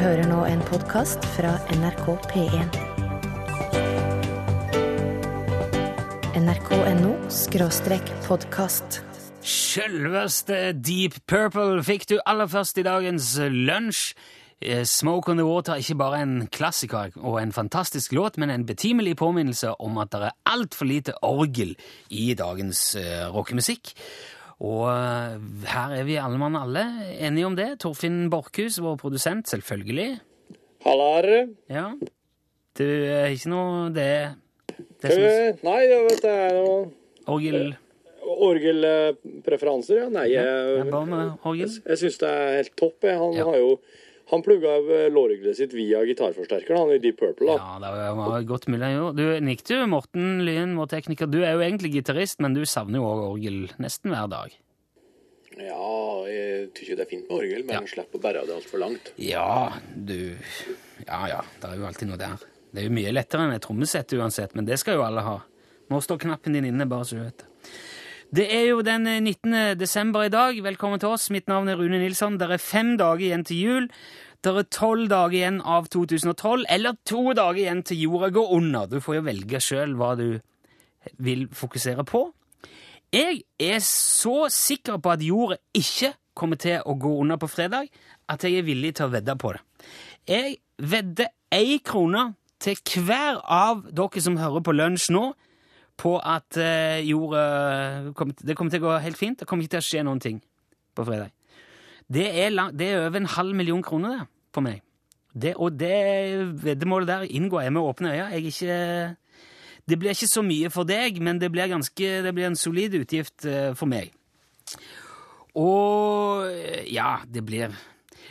hører nå en podkast fra NRK P1. nrk.no skråstrek podkast. Sjølveste Deep Purple fikk du aller først i dagens lunsj. Eh, Smoke on the Water er ikke bare en klassiker og en fantastisk låt, men en betimelig påminnelse om at det er altfor lite orgel i dagens uh, rockemusikk. Og eh, her er vi alle mann alle enige om det. Torfinn Borchhus, vår produsent, selvfølgelig. Halla, Ja. Du er ikke noe Det, det som nei, jeg vet det er noe orgel orgelpreferanser, ja. Nei, Ja, jeg, bare jeg, jeg syns det er helt topp. Han Ja. har jo han plugga av lårorgelet sitt via gitarforsterkeren, han i Deep Purple. da. Ja, det var godt mulig han gjorde. Du, nikket jo, Morten Lyen, vår tekniker, du er jo egentlig gitarist, men du savner jo også orgel nesten hver dag. Ja, jeg tykker det er fint med orgel, men Ja. slipper å bære det altfor langt. Ja, du Ja ja, det er jo alltid noe der. Det er jo mye lettere enn et trommesett uansett, men det skal jo alle ha. Nå står knappen din inne, bare så du vet det. Det er jo den 19. desember i dag. Velkommen til oss. Mitt navn er Rune Nilsson. Det er fem dager igjen til jul. Det er tolv dager igjen av 2012, eller to dager igjen til jorda går under. Du får jo velge sjøl hva du vil fokusere på. Jeg er så sikker på at jorda ikke kommer til å gå under på fredag, at jeg er villig til å vedde på det. Jeg vedder én krone til hver av dere som hører på lunsj nå, på at eh, jorda kommer, Det kommer til å gå helt fint. Det kommer ikke til å skje noen ting på fredag. Det er, lang, det er over en halv million kroner det, på meg. Det, og det veddemålet der inngår jeg med åpne øyne. Jeg ikke det blir ikke så mye for deg, men det blir, ganske, det blir en solid utgift eh, for meg. Og eh, ja, det blir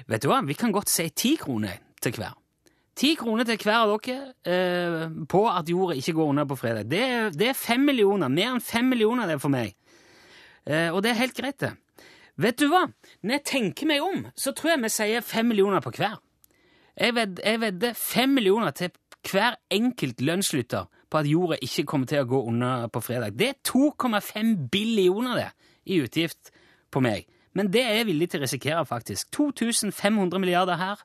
Vet du hva, vi kan godt si ti kroner til hver. Ti kroner til hver av dere eh, på at jorda ikke går under på fredag. Det, det er fem millioner. Mer enn fem millioner det er for meg. Eh, og det er helt greit, det. Vet du hva? Når jeg tenker meg om, så tror jeg vi sier fem millioner på hver. Jeg ved- vedder fem millioner til hver enkelt lønnslytter på at jorda ikke kommer til å gå under på fredag. Det er 2,5 billioner det i utgift på meg. Men det er jeg villig til å risikere, faktisk. 2500 milliarder her,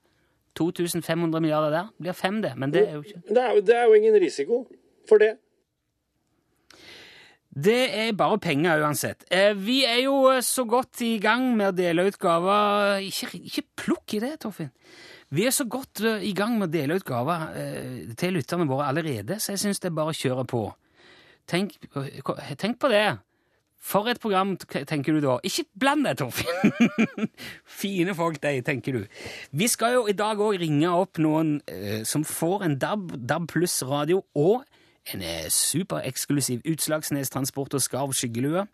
2500 milliarder der. Blir fem, det. Men det er jo ikke Det er, det er jo ingen risiko for det. Det er bare penger uansett. Eh, Vi er jo eh, så godt i gang med å dele ut gaver Ikke, ikke plukk i det, Torfinn. Vi er så godt eh, i gang med å dele ut gaver til lytterne våre allerede, så jeg syns det er bare å kjøre på. Tenk, tenk på det. For et program, tenker du da. Ikke bland deg, Torfinn! Fine folk, de, tenker du. Vi skal jo i dag òg ringe opp noen eh, som får en DAB, DAB pluss-radio og en eh, supereksklusiv Utslagsnes Transport og Skarv skyggelue.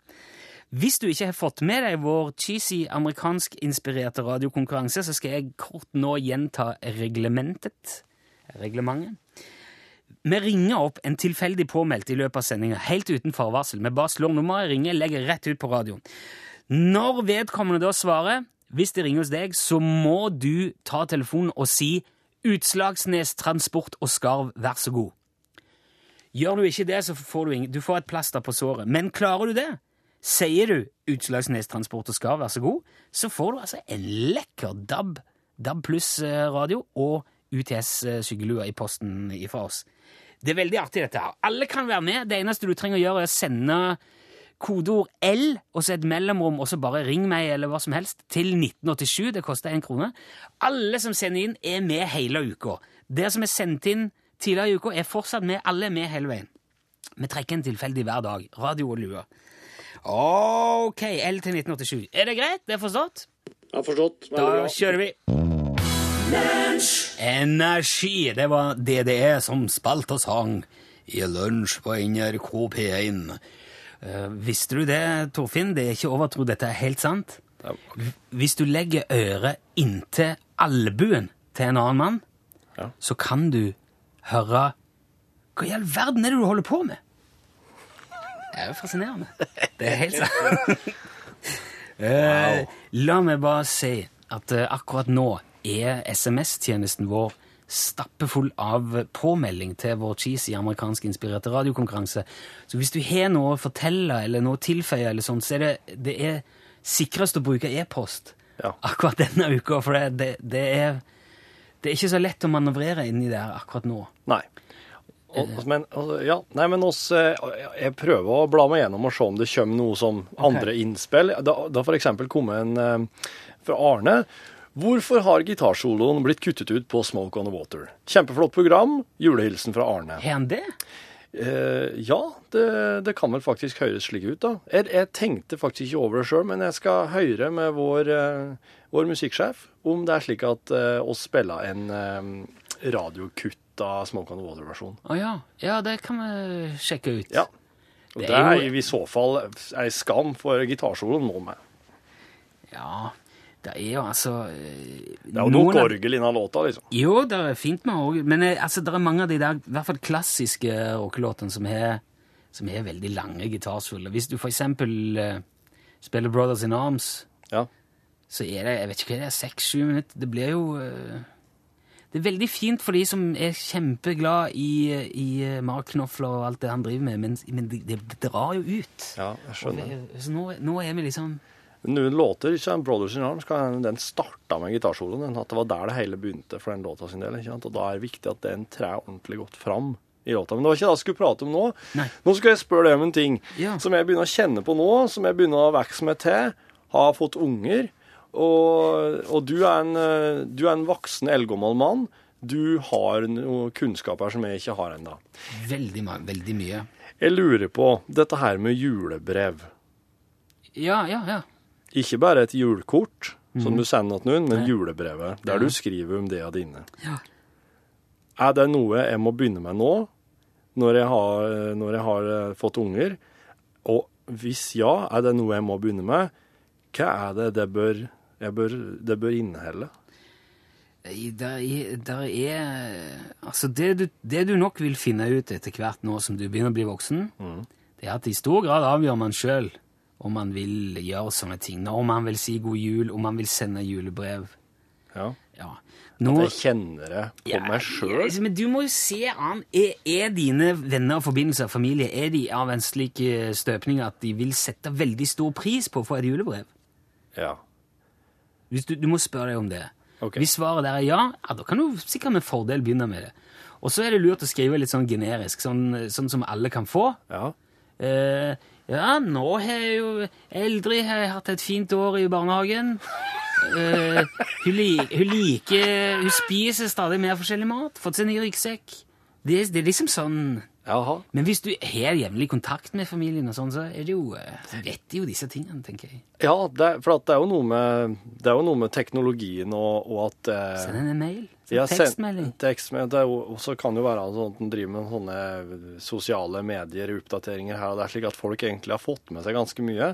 Hvis du ikke har fått med deg vår cheesy amerikansk-inspirerte radiokonkurranse, så skal jeg kort nå gjenta reglementet. Reglementet. Vi ringer opp en tilfeldig påmeldt i løpet av sendinga, helt uten forvarsel. Vi bare slår nummeret, ringer, legger rett ut på radioen. Når vedkommende da svarer, hvis de ringer hos deg, så må du ta telefonen og si Utslagsnes Transport og Skarv, vær så god. Gjør du ikke det, så får du, ingen, du får et plaster på såret. Men klarer du det, sier du Utslagsnes Transport og Skarv, vær så god, så får du altså en lekker DAB, DAB pluss-radio og UTS-skyggelua i posten fra oss. Det er veldig artig, dette her. Alle kan være med. Det eneste du trenger å gjøre, er å sende kodeord L og så et mellomrom, og så bare ring meg eller hva som helst, til 1987. Det koster én krone. Alle som sender inn, er med hele uka. Dere som er sendt inn tidligere i uka, er fortsatt med. Alle er med hele veien. Vi trekker en tilfeldig hver dag. Radio og lue. Ok, L til 1987. Er det greit? Det er forstått? Ja, forstått. Da Veldig bra. kjører vi. Energi. Det var DDE som spilte og sang i lunsj på NRK P1. Eh, visste du det, Torfinn? Det er ikke overtro, dette er helt sant. Hvis du legger øret inntil albuen til en annen mann, Ja. så kan du høre Hva i all verden er det du holder på med? Det er jo fascinerende. Det er helt sant. Wow. La meg bare si at eh, akkurat nå er SMS-tjenesten vår stappefull av påmelding til vår cheesy amerikansk-inspirerte radiokonkurranse. Så hvis du har noe å fortelle eller noe å tilføye, eller sånt, så er det, det er sikrest å bruke e-post Ja. akkurat denne uka. For det, det, det er det er ikke så lett å manøvrere inni der akkurat nå. Nei. Og, men, altså, ja, nei, men oss, eh, jeg prøver å bla meg gjennom og se om det kommer noe som andre innspill. Da, da for eksempel kom en eh, fra Arne. Hvorfor har gitarsoloen blitt kuttet ut på Smoke on the Water? Kjempeflott program. Julehilsen fra Arne. Hen det? Eh, ja, det, det kan vel faktisk høres slik ut, da. Jeg, jeg tenkte faktisk ikke over det sjøl, men jeg skal høre med vår, eh, vår musikksjef om det er slik at eh, oss spiller en eh, radiokutta Smoke on the Water-versjon. Å ja. Ja, det kan vi sjekke ut. Ja. Og Det det er er jo- i så fall ei skam, for gitarsoloen må med. Ja, det er jo altså eh, Det er jo nok orgel innen låta, liksom. Jo, det er fint med orgel, men eh, altså, det er mange av de der, i hvert fall klassiske rockelåtene som har som har veldig lange gitarsoloer. Hvis du for eksempel eh, spiller Brothers in Arms, Ja. så er det jeg vet ikke hva det er, seks-sju minutter. Det blir jo uh, Det er veldig fint for de som er kjempeglad i, i Mark Knopfler og alt det han driver med, men, men det, det drar jo ut. ja, jeg skjønner. Så nå, nå er vi liksom Noen låter, ikke Brothers in Arms, den starta med gitarsoloen. At det var der det hele begynte for den låta sin del. ikke sant? Og da er det viktig at den trer ordentlig godt fram i låta. Men det var ikke det jeg skulle prate om nå. Nei. Nå skal jeg spørre deg om en ting Ja. som jeg begynner å kjenne på nå, som jeg begynner å vokse meg til. Har fått unger. Og, og du, er en, eh, du er en voksen, eldgammel mann. Du har noen kunnskaper som jeg ikke har ennå. veldig, veldig mye. Jeg lurer på dette her med julebrev. Ja, ja, ja. Ikke bare et julekort som du sender til noen, men julebrevet der du skriver om det av dine. Ja. Er det noe jeg må begynne med nå, når jeg har, når jeg har eh, fått unger? Og hvis ja, er det noe jeg må begynne med? Hva er det det bør, jeg bør, det bør inneholde? Der er, der er Altså, det du, det du nok vil finne ut etter hvert nå som du begynner å bli voksen, det er at i stor grad avgjør man sjøl om man vil gjøre sånne ting. Om man vil si god jul, om man vil sende julebrev. Ja. Ja. Nå, Jeg kjenner det på Ja, meg sjøl. Men du må jo se an er, er dine venner og forbindelser, familie, er de av en slik eh, støpning at de vil sette veldig stor pris på å få et julebrev? Ja. Du, du må spørre deg om det. Okay. Hvis svaret der er ja, ja, da kan du sikkert med fordel begynne med det. Og så er det lurt å skrive litt sånn generisk, sånn, sånn som alle kan få. ja. Eh, ja, nå har jeg jo Eldrid har hatt et fint år i barnehagen. Eh, hun, li, hun liker Hun spiser stadig mer forskjellig mat. Fått seg ny ryggsekk. Det, det er liksom sånn Jaha. Men hvis du har jevnlig kontakt med familien, og sånn, så er det jo, eh, så vet de jo disse tingene, tenker jeg. Ja, det, er- for at det er med, det er jo noe med teknologien og, og at eh, Send en mail. Ja, tekstmelding. tekstmelding. Det er og så kan det jo være sånn at en driver med sånne sosiale medier, oppdateringer her og der, slik at folk egentlig har fått med seg ganske mye.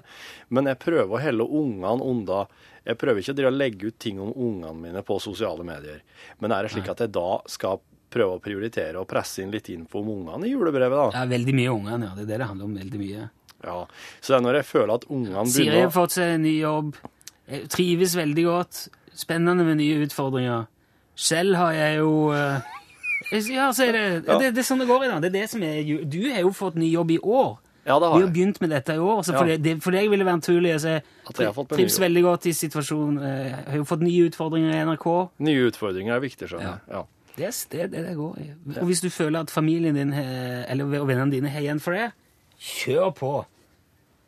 Men jeg prøver å helle ungene unna. Jeg prøver ikke å legge ut ting om ungene mine på sosiale medier. Men er det slik at jeg da skal prøve å prioritere og presse inn litt info om ungene i julebrevet, da? Ja, veldig mye ungene, ja. Det er det det handler om. veldig mye. Ja. Så det er når jeg føler at ungene Siri har fått seg en ny jobb. Jeg trives veldig godt. Spennende med nye utfordringer. Selv har jeg jo eh, Ja, så er det, Ja. det, det er sånn det går i dag. Det er det som er, du har jo fått ny jobb i år. Ja, det Vi har har begynt med dette i år. Så for, det, det, for deg ville det være naturlig å si At jeg har fått trives veldig godt i situasjonen. Jeg har jo fått nye utfordringer i NRK. Nye utfordringer er viktig, skjønner jeg. Ja. Det er det er det det går i. Og hvis du føler at familien din eller vennene dine har igjen for det, kjør på.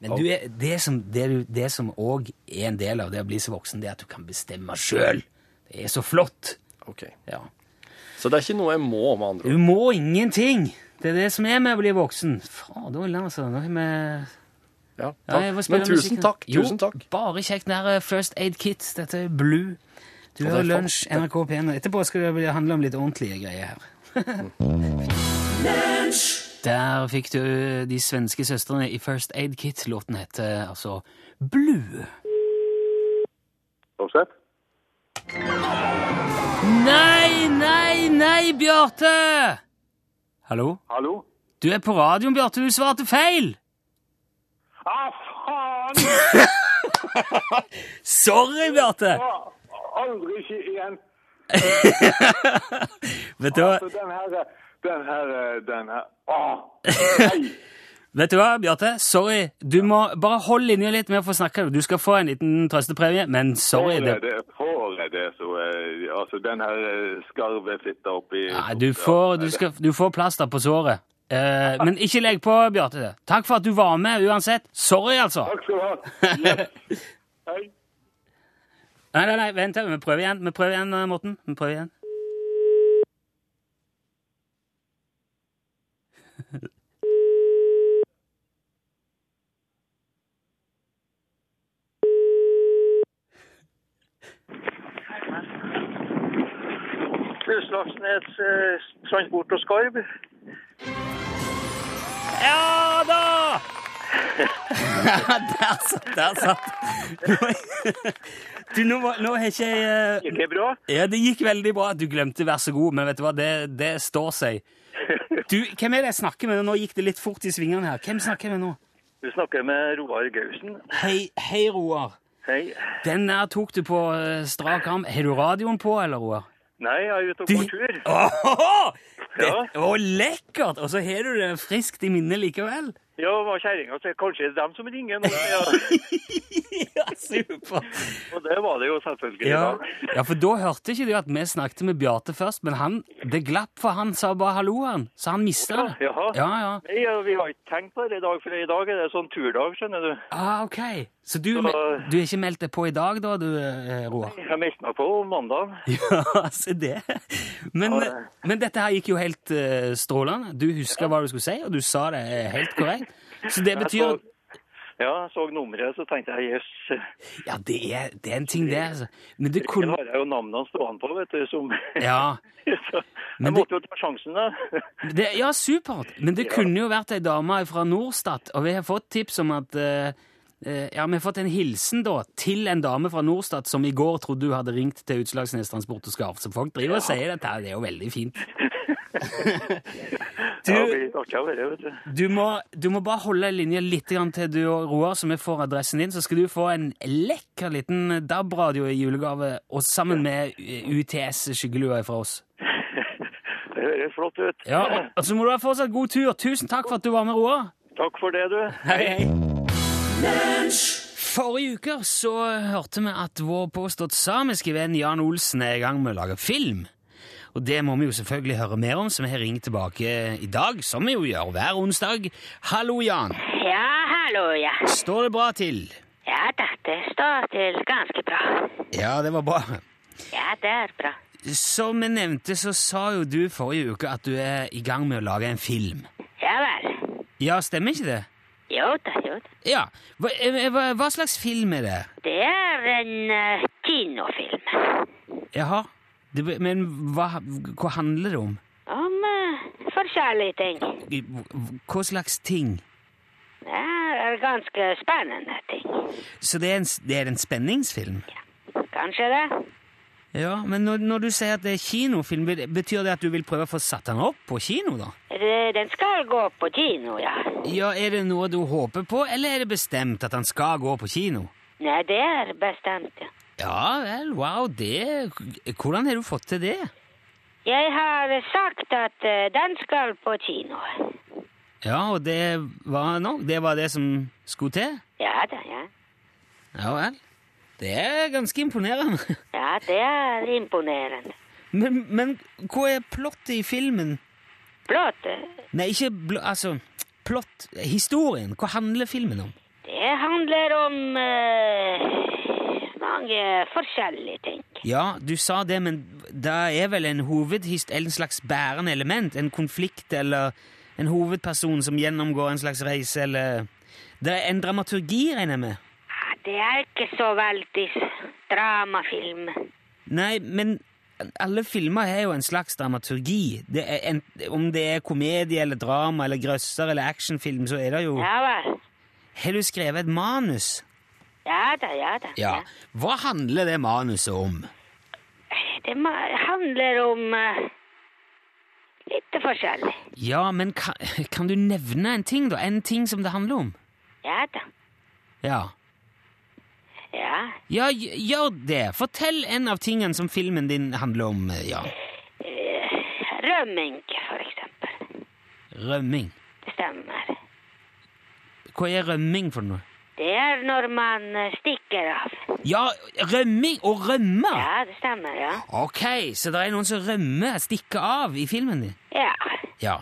Men du er, det som det, det som òg er en del av det å bli så voksen, det er at du kan bestemme sjøl. Det er så flott. OK. Ja. Så det er ikke noe jeg må, med andre ord. Du må ingenting. Det er det som er med å bli voksen. Fader, altså. Nå har vi Ja, Ja, takk. Ja, Men tusen musikken. takk. Jo, takk. Bare kjekt. Er First Aid Kit. Dette er Blue. Du Og hører er Lunsj, NRK P1. og Etterpå skal det handle om litt ordentlige greier her. Der fikk du de svenske søstrene i First Aid Kit. Låten heter altså Blue. Offset? Nei, nei, nei, Bjarte! Hallo? Hallo? Du er på radioen, Bjarte. Du svarte feil! Ah, faen! Sorry, Bjarte! Aldri ikke igjen. Vet du hva? Altså, den her, den her, den her Åh, nei! Vet du hva, Bjarte? Sorry. Du må bare holde linja litt med å få snakke. Du skal få en liten trøstepremie, men sorry. Får jeg Det, får jeg det, så eh, Altså, den her eh, skarvefitta oppi nei, du, får, du, skal, du får plaster på såret. Eh, men ikke legg på, Bjarte. Takk for at du var med uansett. Sorry, altså. Takk skal du ha. Yes. Hei. Nei, nei, nei, vent. Vi prøver igjen, vi prøver igjen, eh, Morten. Vi prøver igjen. Utslagsnes eh, transport og skarv. Ja da! der satt Der satt Du, nå, nå har ikke jeg Gikk det bra? Ja, det gikk veldig bra du glemte 'vær så god', men vet du hva, det, det står seg. Du, Hvem er det jeg snakker med? Nå gikk det litt fort i svingene her. Hvem snakker jeg med nå? Du snakker med Roar Gausen. Hei, hei, Roar. Hei. Den der tok du på eh, strak arm. Har du radioen på, eller, Roar? Nei, jeg er ute og går tur. Åh, det, Ja. lekkert! Og så har du det friskt i minnet likevel. Ja, var kjerringa så kanskje det er dem som ringer nå. Ja. ja, super. Og det var det jo selvfølgelig. Ja, ja, for da hørte ikke du at vi snakket med Bjarte først, men han, det glapp for han sa bare hallo, han. Så han mista det. Ja, Ja, ja. Nei, vi har ikke tenkt på det i dag, for i dag er det sånn turdag, skjønner du. Ah, ok. Så du, Så- du har ikke meldt deg på i dag, da, du, eh, Roar? Jeg meldte meg på mandag. Ja, se det. Men, men dette her gikk jo helt eh, strålende. Du huska hva du skulle si, og du sa det helt korrekt. Så det betyr at ja, jeg så nummeret, så tenkte jeg jøss. Ja, det er, det er en ting, det. Altså. Men det kunne har jeg jo navnene stående på, vet du, som Ja, Så Men jeg det- måtte jo ta sjansen, da. det, ja supert. Men det Ja. kunne jo vært ei dame fra Norstat, og vi har fått tips om at uh, Ja, vi har fått en hilsen da, til en dame fra Norstat som i går trodde du hadde ringt til Utslagsnes Transport og Skarv. Så folk driver og sier dette. Det er jo veldig fint. Du, du. du, må, du må bare holde linja litt til du og Roar, så vi får adressen din. Så skal du få en lekker liten DAB-radio i julegave, og sammen med UTS skyggelua fra oss. Det høres flott ut. Ja, og, og så må du ha fortsatt god tur. Tusen takk for at du var med, Roar. Takk for det, du. Hei, hei. Forrige uke så hørte vi at vår påstått samiske venn Jan Olsen er i gang med å lage film. Og det må vi jo selvfølgelig høre mer om, så vi har ringt tilbake i dag, som vi jo gjør hver onsdag. Hallo, Jan. Ja, hallo, ja. Står det bra til? Ja da, det står til ganske bra. Ja, det var bra. Ja, det er bra. Som vi nevnte, så sa jo du forrige uke at du er i gang med å lage en film. Ja vel. Ja, stemmer ikke det? Jo da, jo da. Ja. Hva, eh, hva, hva slags film er det? Det er en uh, kinofilm. Jaha. Det, men hva, hva handler det om? Om uh, forskjellige ting. Hva slags ting? Det er ganske spennende ting. Så det er en, det er en spenningsfilm? Kanskje det? Ja, Men når, når du sier at det er kinofilm, betyr det at du vil prøve å få satt den opp på kino, da? Det- Den skal gå på kino, ja. Ja, Er det noe du håper på, eller er det bestemt at den skal gå på kino? Nei, det er bestemt, ja. Ja vel, wow, det Hvordan har du fått til det? Jeg har sagt at eh, den skal på kino. Ja, og det var nok Det var det som skulle til? Ja da, ja. Ja vel. Det er ganske imponerende. Ja, det er imponerende. Men, men hva er plottet i filmen? Blått, eh, Nei, ikke bl Altså, plott Historien. Hva handler filmen om? det handler om eh, mange forskjellige ting. Ja, du sa det, men det er vel en hovedhist... En slags bærende element? En konflikt eller en hovedperson som gjennomgår en slags reise, eller Det er en dramaturgi, regner jeg med? Ja, Det er ikke så veldig dramafilm. Nei, men alle filmer har jo en slags dramaturgi. Det en, om det er komedie eller drama eller grøsser eller actionfilm, så er det jo Ja vel. Har du skrevet et manus? Ja da, ja da. Ja. Hva handler det manuset om? Det handler om uh, litt forskjellig. Ja, men kan, kan du nevne en ting, da? En ting som det handler om? Ja da. Ja. Ja. Ja, gjør det. Fortell en av tingene som filmen din handler om, ja. Eh, Rømming, for eksempel. Rømming. Det stemmer. hva er rømming for noe? Det er når man eh, stikker av. Ja, rømming! og rømme! Ja, det stemmer, ja. Ok, så det er noen som rømmer, stikker av i filmen din? Ja. Ja.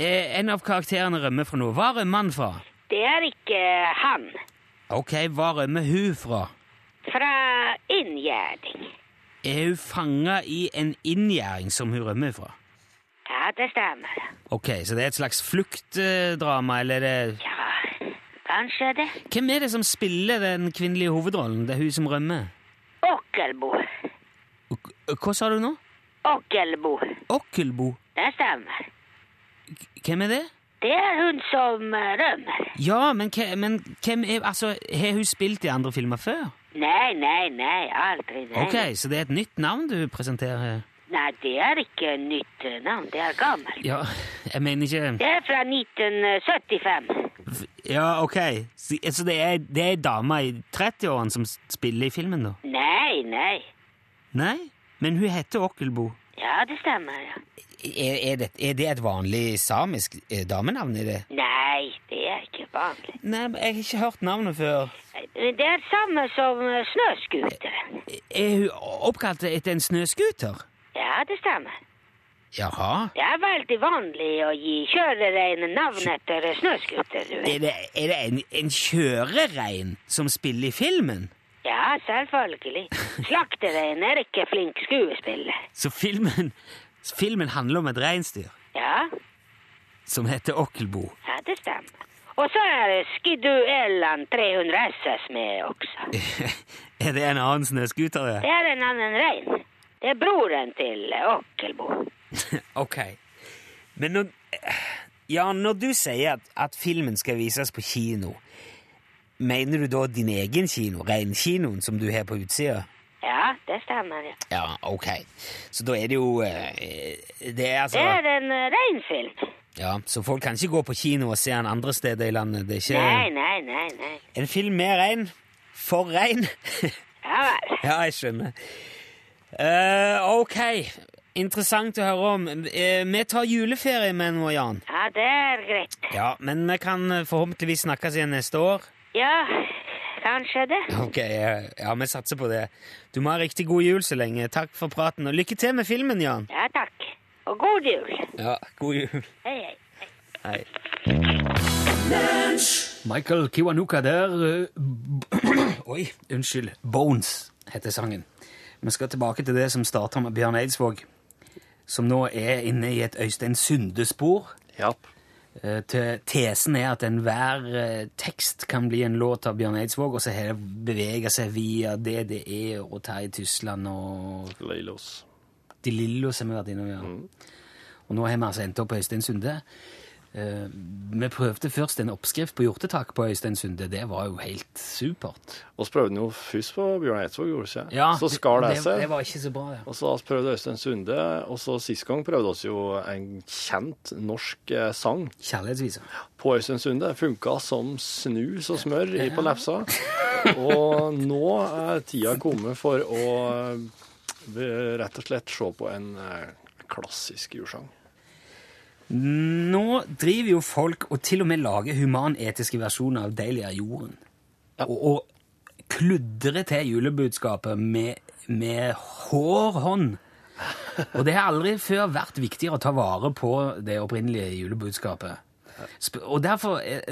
Eh, en av karakterene rømmer fra noe. Hva rømmer han fra? Det er ikke han. Ok, hva rømmer hun fra? Fra inngjerding. Er hun fanga i en inngjerding som hun rømmer fra? Ja, det stemmer. Ok, så det er et slags fluktdrama, eller er det Ja, kanskje det. Hvem er det som spiller den kvinnelige hovedrollen? Det er hun som rømmer. Okkelbo. Hva sa du nå? Okkelbo. Okkelbo? Det stemmer. Hvem er det? Det er hun som eh, rømmer. Ja, men, men hvem er Altså, har hun spilt i andre filmer før? Nei, nei, nei, aldri. Nei. Ok, så det er et nytt navn du presenterer her? Nei, det er ikke nytt eh, navn. Det er gammelt. Ja, jeg mener ikke Det er fra 1975. Ja, ok. Så, så det er, det er ei dame i 30-årene som spiller i filmen, da? Nei, nei. Nei? Men hun heter Okkelbo. Ja, det stemmer, ja. Er, er, det, er det et vanlig samisk eh, damenavn? i det? Nei, det er ikke vanlig. Nei, men jeg har ikke hørt navnet før. Det er samme som snøscooter. Er hun oppkalt etter en snøscooter? Ja, det stemmer. Jaha. Det er veldig vanlig å gi kjørereinen navn etter snøscooter. Er det, er det en, en kjørerein som spiller i filmen? Ja, selvfølgelig. Slakterein er ikke flink skuespiller. Så filmen, filmen handler om et reinsdyr Ja, som heter Okkelbo. ja, det stemmer. Og så er Skidoo Eland 300 SS med også. er det en annen snøscooter? Det er en annen rein. Det er broren til Okkelbo. ok. Men når, ja, når du sier at, at filmen skal vises på kino, mener du da din egen kino, reinkinoen som du har på utsida? Ja, det stemmer. ja. Ja, ok. Så da er det jo eh, Det er altså Det er en eh, reinfilm. Ja, Så folk kan ikke gå på kino og se den andre steder i landet? Det er ikke Nei, nei, nei, nei. en film med rein? For rein? Ja vel. ja, jeg skjønner. Eh, ok. Interessant å høre om. Uh, vi tar juleferie med nå, Jan. Ja, det er greit. Ja, Men vi kan forhåpentligvis snakkes igjen neste år. Ja, kanskje det. Ok, ja, ja, vi satser på det. Du må ha riktig god jul så lenge. Takk for praten, og lykke til med filmen, Jan. Ja, takk. Og god jul. Ja, god jul. Hei, hei. Hei. Michael Kiwanuka der eh, Oi, unnskyld. Bones heter sangen. Vi skal tilbake til det som starta med Bjørn Eidsvåg, som nå er inne i et Øystein Sunde-spor. Japp. Eh, Tesen er at enhver eh, tekst kan bli en låt av Bjørn Eidsvåg, og så har det bevega seg via DDE og Terje Tysland og Lillos. De Lillos har vi vært innom, ja. Og nå har vi altså endt opp på Øystein Sunde. Eh, vi prøvde først en oppskrift på hjortetak på Øystein Sunde. Det var jo helt supert. Så prøvde jo først på Bjørn Eidsvåg, gjorde vi ikke? Ja, så skar det seg. det var ikke så bra, det. Og så prøvde vi Øystein Sunde, og så sist gang prøvde vi jo en kjent norsk eh, sang Kjærlighetsvisa. på Øystein Sunde. Funka som snus og smør i på lefsa. Og nå er tida kommet for å eh, rett og slett se på en klassisk julesang. Nå driver jo folk og til og med lager humanetiske versjoner av Deilig er jorden. Og, og kludrer til julebudskapet med, med hård hånd. Og det har aldri før vært viktigere å ta vare på det opprinnelige julebudskapet. Og derfor, eh,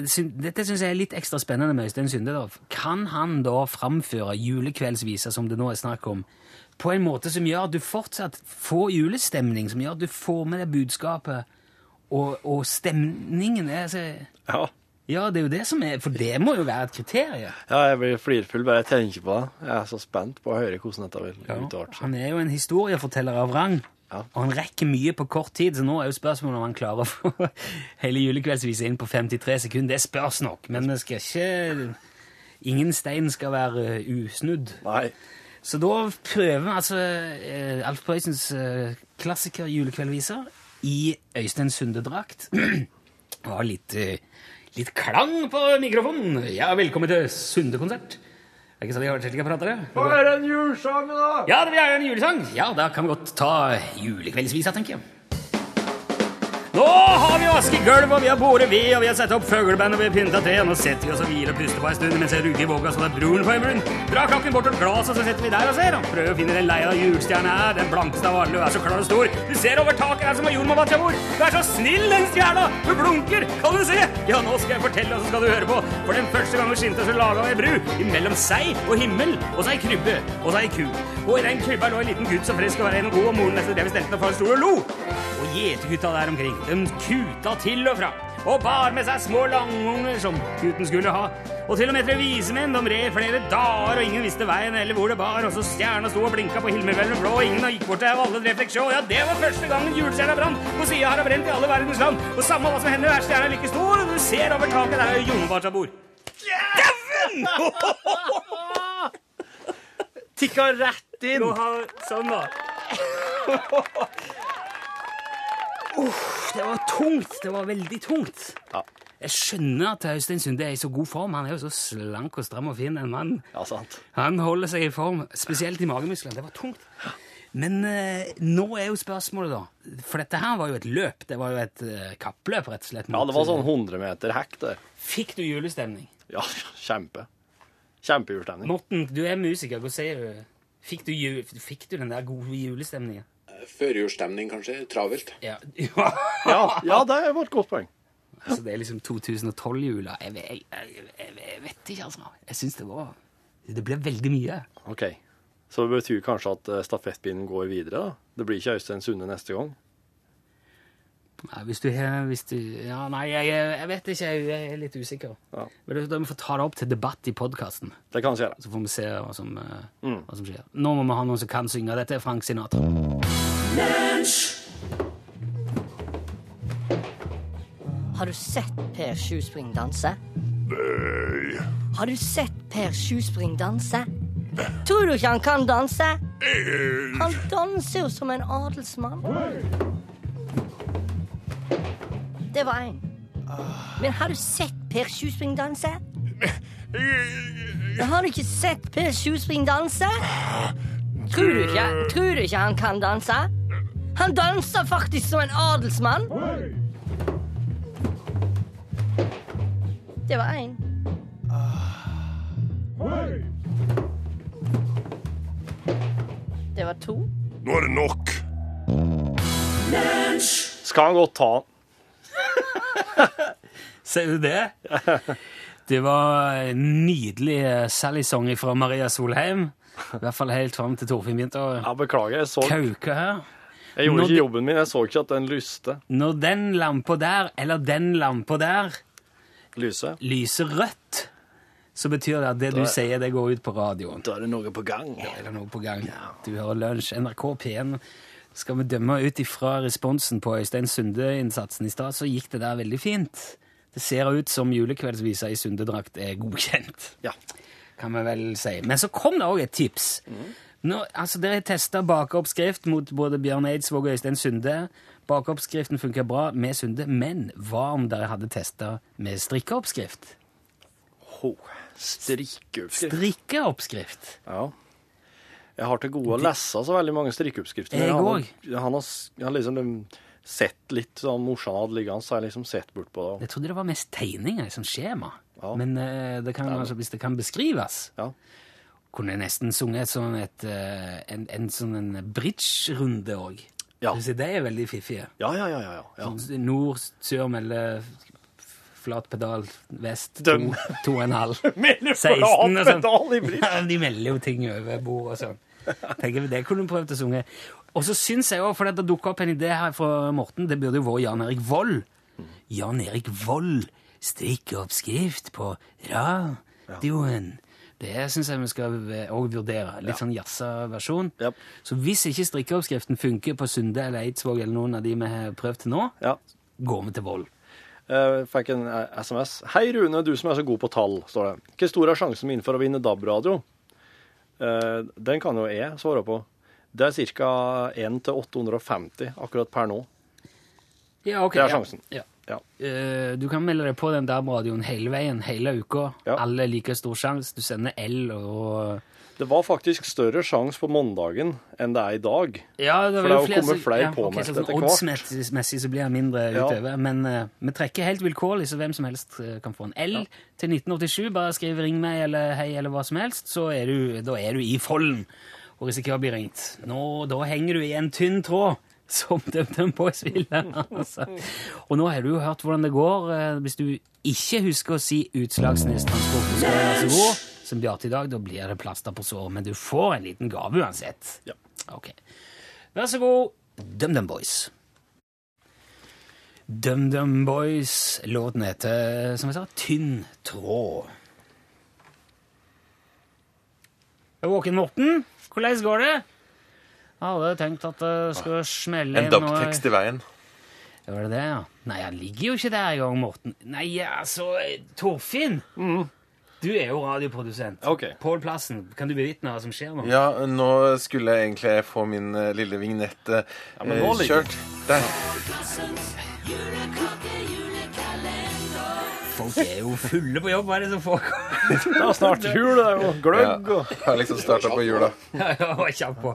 Dette syns jeg er litt ekstra spennende med Øystein Syndedorf. Kan han da framføre julekveldsvisa, som det nå er snakk om, på en måte som gjør at du fortsatt får julestemning, som gjør at du får med deg budskapet, og, og stemningen er altså, Ja. Ja, det er jo det som er For det må jo være et kriterium. ja, jeg blir flirfull bare jeg tenker på det. Jeg er så spent på å høre hvordan dette vil utarte seg. Han er jo en historieforteller av rang. Ja. Og han rekker mye på kort tid, så nå er jo spørsmålet om han klarer å få hele julekveldsvisa inn på 53 sekunder. Det spørs nok, men det skal ikke Ingen stein skal være usnudd. Nei. Så da prøver vi altså eh, Alf Prøysens eh, klassiker julekveldviser i Øystein Sunde-drakt. Og litt, eh, litt klang på mikrofonen. Ja, velkommen til Sunde-konsert. Er ikke sånn jeg slik jeg prater det? Hva er den julesangen, da? Ja, det vil jeg en julesang. Ja, da kan vi godt ta julekveldsvisa, tenker jeg. Nå har vi vasket gulv, og vi har båret ved, og vi har satt opp fugleband, og vi har pynta tre. Og nå setter vi oss og hviler og puster på en stund mens jeg rugger i våga så det er brun på en brun. Dra kakken bort til et glass, og så setter vi der og ser. Og prøver å finne den leia julestjerna er. Den blankeste av alle. Hun er så klar og stor. Du ser over taket her som har jorden til mor. Du er så snill, den stjerna! Hun blunker! Kan du se? Ja, nå skal jeg fortelle, og så skal du høre på. For den første gang hun skinte, så laga vi ei bru imellom seg og himmel, og så ei krybbe, og så ei ku. Og i den krybba lå en liten gutt så frisk og ren og god, og moren nesten drev i stelten og far sto og lo. Og gjetegutta der omkring, de kuta til og fra. Og bar med seg små langunger som gutten skulle ha. Og til og med tre vise menn, de red flere dager, og ingen visste veien eller hvor det bar. Og så stjerna sto og blinka på himmelhvelvet blå, og ingen gikk bort til alle fikk. Ja, det var første gangen julestjerna brant, og sida har brent i alle verdens land. Og samme hva som hender, er stjerna like stor, og du ser over taket, der er Jonebarta bor. Dæven! Tikka rett inn! Nå har, sånn da. Uff, det var tungt. Det var veldig tungt. Ja. Jeg skjønner at Øystein Sunde er i så god form. Han er jo så slank og stram og fin, en mann. Ja, sant. Han holder seg i form, spesielt i magemusklene. Det var tungt. Men eh, nå er jo spørsmålet, da For dette her var jo et løp. Det var jo et eh, kappløp, rett og slett. Ja, det var sånn 100 meter hekk der. Fikk du julestemning? Ja, kjempe. Kjempejulestemning. Morten, du er musiker. Hva sier du? Fikk du, ju- fikk du den der gode julestemninga? Førjulsstemning, kanskje. Travelt. Ja. Ja, ja, det var et godt poeng. Altså, det er liksom 2012-jula. Jeg, vet- jeg, jeg, jeg, vet ikke, altså. Jeg syns det var Det ble veldig mye. Ok. Så det betyr kanskje at stafettbinden stafettpinnen går videre, da? Det blir ikke Øystein Sunde neste gang? Nei, hvis du har hvis du, Ja, nei, jeg, jeg vet ikke. Jeg er litt usikker. Ja. Men da- må vi få ta det opp til debatt i podkasten. Det kan skje, gjøre. Så får vi se hva som, eh, Mm. hva som skjer. Nå må vi ha noen som kan synge. Dette er Frank Sinatra. Har du sett Per Sjuspring danse? Nei. Har du sett Per Sjuspring danse? Tror du ikke han kan danse? Han danser jo som en adelsmann. Det var én. Men har du sett Per Sjuspring danse? Har du ikke sett Per Sjuspring danse? Tror du ikke, tror du ikke han kan danse? Han danser faktisk som en adelsmann. Det var én. Det var to. Nå er det nok. Skal han godt ta den? Ser du det? Det var en nydelig eh, Sally-song fra Maria Solheim. I hvert fall helt fram til Torfinn begynte å Ja, beklager, jeg så kauke her. Jeg gjorde Når ikke jobben min, jeg så ikke at den lyste. Når den lampa der, eller den lampa der, Lyse. lyser rødt, så betyr det at det du sier, det går ut på radioen. Da er det noe på gang. Da er det noe på gang. Du hører Lunsj, NRK P1. Skal vi dømme ut ifra responsen på Øystein Sunde-innsatsen i stad, så gikk det der veldig fint. Det ser ut som julekveldsvisa i Sunde-drakt er godkjent. Ja. Kan vi vel si. Men så kom det òg et tips. Nå, altså, Dere testa bakeoppskrift mot både Bjørn Eidsvåg og Øystein Sunde. Bakeoppskriften funker bra med Sunde, men hva om dere hadde testa med strikkeoppskrift? Ho. Strikkeoppskrift. Strikkeoppskrift? Ja. Jeg har til gode å lese så veldig mange strikkeoppskrifter. Jeg òg. han har, liksom sett litt sånn morsan hadde liggende, så har jeg liksom sett bort på det. Jeg trodde det var mest tegninger, sånn skjema. Ja. Men eh, det kan, altså, hvis det kan beskrives Ja. Kunne jeg nesten sunget sånn et, eh, en, en sånn en bridge-runde òg. Ja. Det er veldig fiffig. Ja, ja, ja. ja, ja. ja. Sånn Nord, sør, melde, flat pedal, vest, to, Døm. to og en halv. Melder 16 og sånn. pedal i bridge. De melder jo ting over bord og sånn. Tenker vi, Det kunne du prøvd å synge. Og så syns jeg òg, for det dukka opp en idé her fra Morten, det burde jo vært Jan Erik Vold. Jan Erik Vold, strikkeoppskrift på radioen. Det syns jeg vi skal òg vurdere. Litt sånn jazza versjon. Yep. Så hvis ikke strikkeoppskriften funker på Sunde eller Eidsvåg eller noen av de vi har prøvd til nå, ja. går vi til Vold. Jeg fikk en eh, SMS. Hei, Rune, du som er så god på tall, står det. Hvor stor er sjansen min for å vinne DAB-radio? Uh, Den kan jo jeg svare på. Det er ca. 1 til 850 akkurat per nå. Ja, ok. Det er sjansen. Ja. Ja. Uh, du kan melde deg på den DAB-radioen hele veien, hele uka. Alle like stor sjanse. Du sender L og Det Det var faktisk større sjanse på mandagen enn det er i dag. Ja, det For var det jo har flere kommet flere ja, ok, okay, sånn. Oddsmessig så blir det mindre Ja. utover. Men uh, vi trekker helt vilkårlig, så hvem som helst eh, kan få en L til 1987. Bare skriv 'ring meg' eller 'hei' eller hva som helst, så er du, da er du i folden og risikerer å bli ringt. Nå, da henger du i en tynn tråd. Som DumDum Boys ville. Altså. Og nå har du jo hørt hvordan det går. eh, Hvis du ikke husker å si Utslagsnes Transport skal være så god som Bjarte i dag, da blir det plaster på såret. Men du får en liten gave uansett. Ja. Ok. Vær så god, DumDum Boys. DumDum Boys. Låten heter, som jeg sa, Tynn tråd. Våken, Morten? Hvordan går det? Jeg hadde tenkt at det skulle smelle En DAB-tekst i veien. Var det det, ja? Nei, han ligger jo ikke der engang, Morten. Nei, altså, Torfinn! Du er jo radioprodusent. Ok. Pål Plassen, kan du bevitne hva som skjer nå? Ja, nå skulle jeg egentlig få min eh, lille vignett eh, men nå eh, ligger kjørt. Der. Folk er jo fulle på jobb, hva er det som foregår? Det er snart jul, det er jo gløgg og Jeg har liksom starta på jula. Ja, var kjapp på.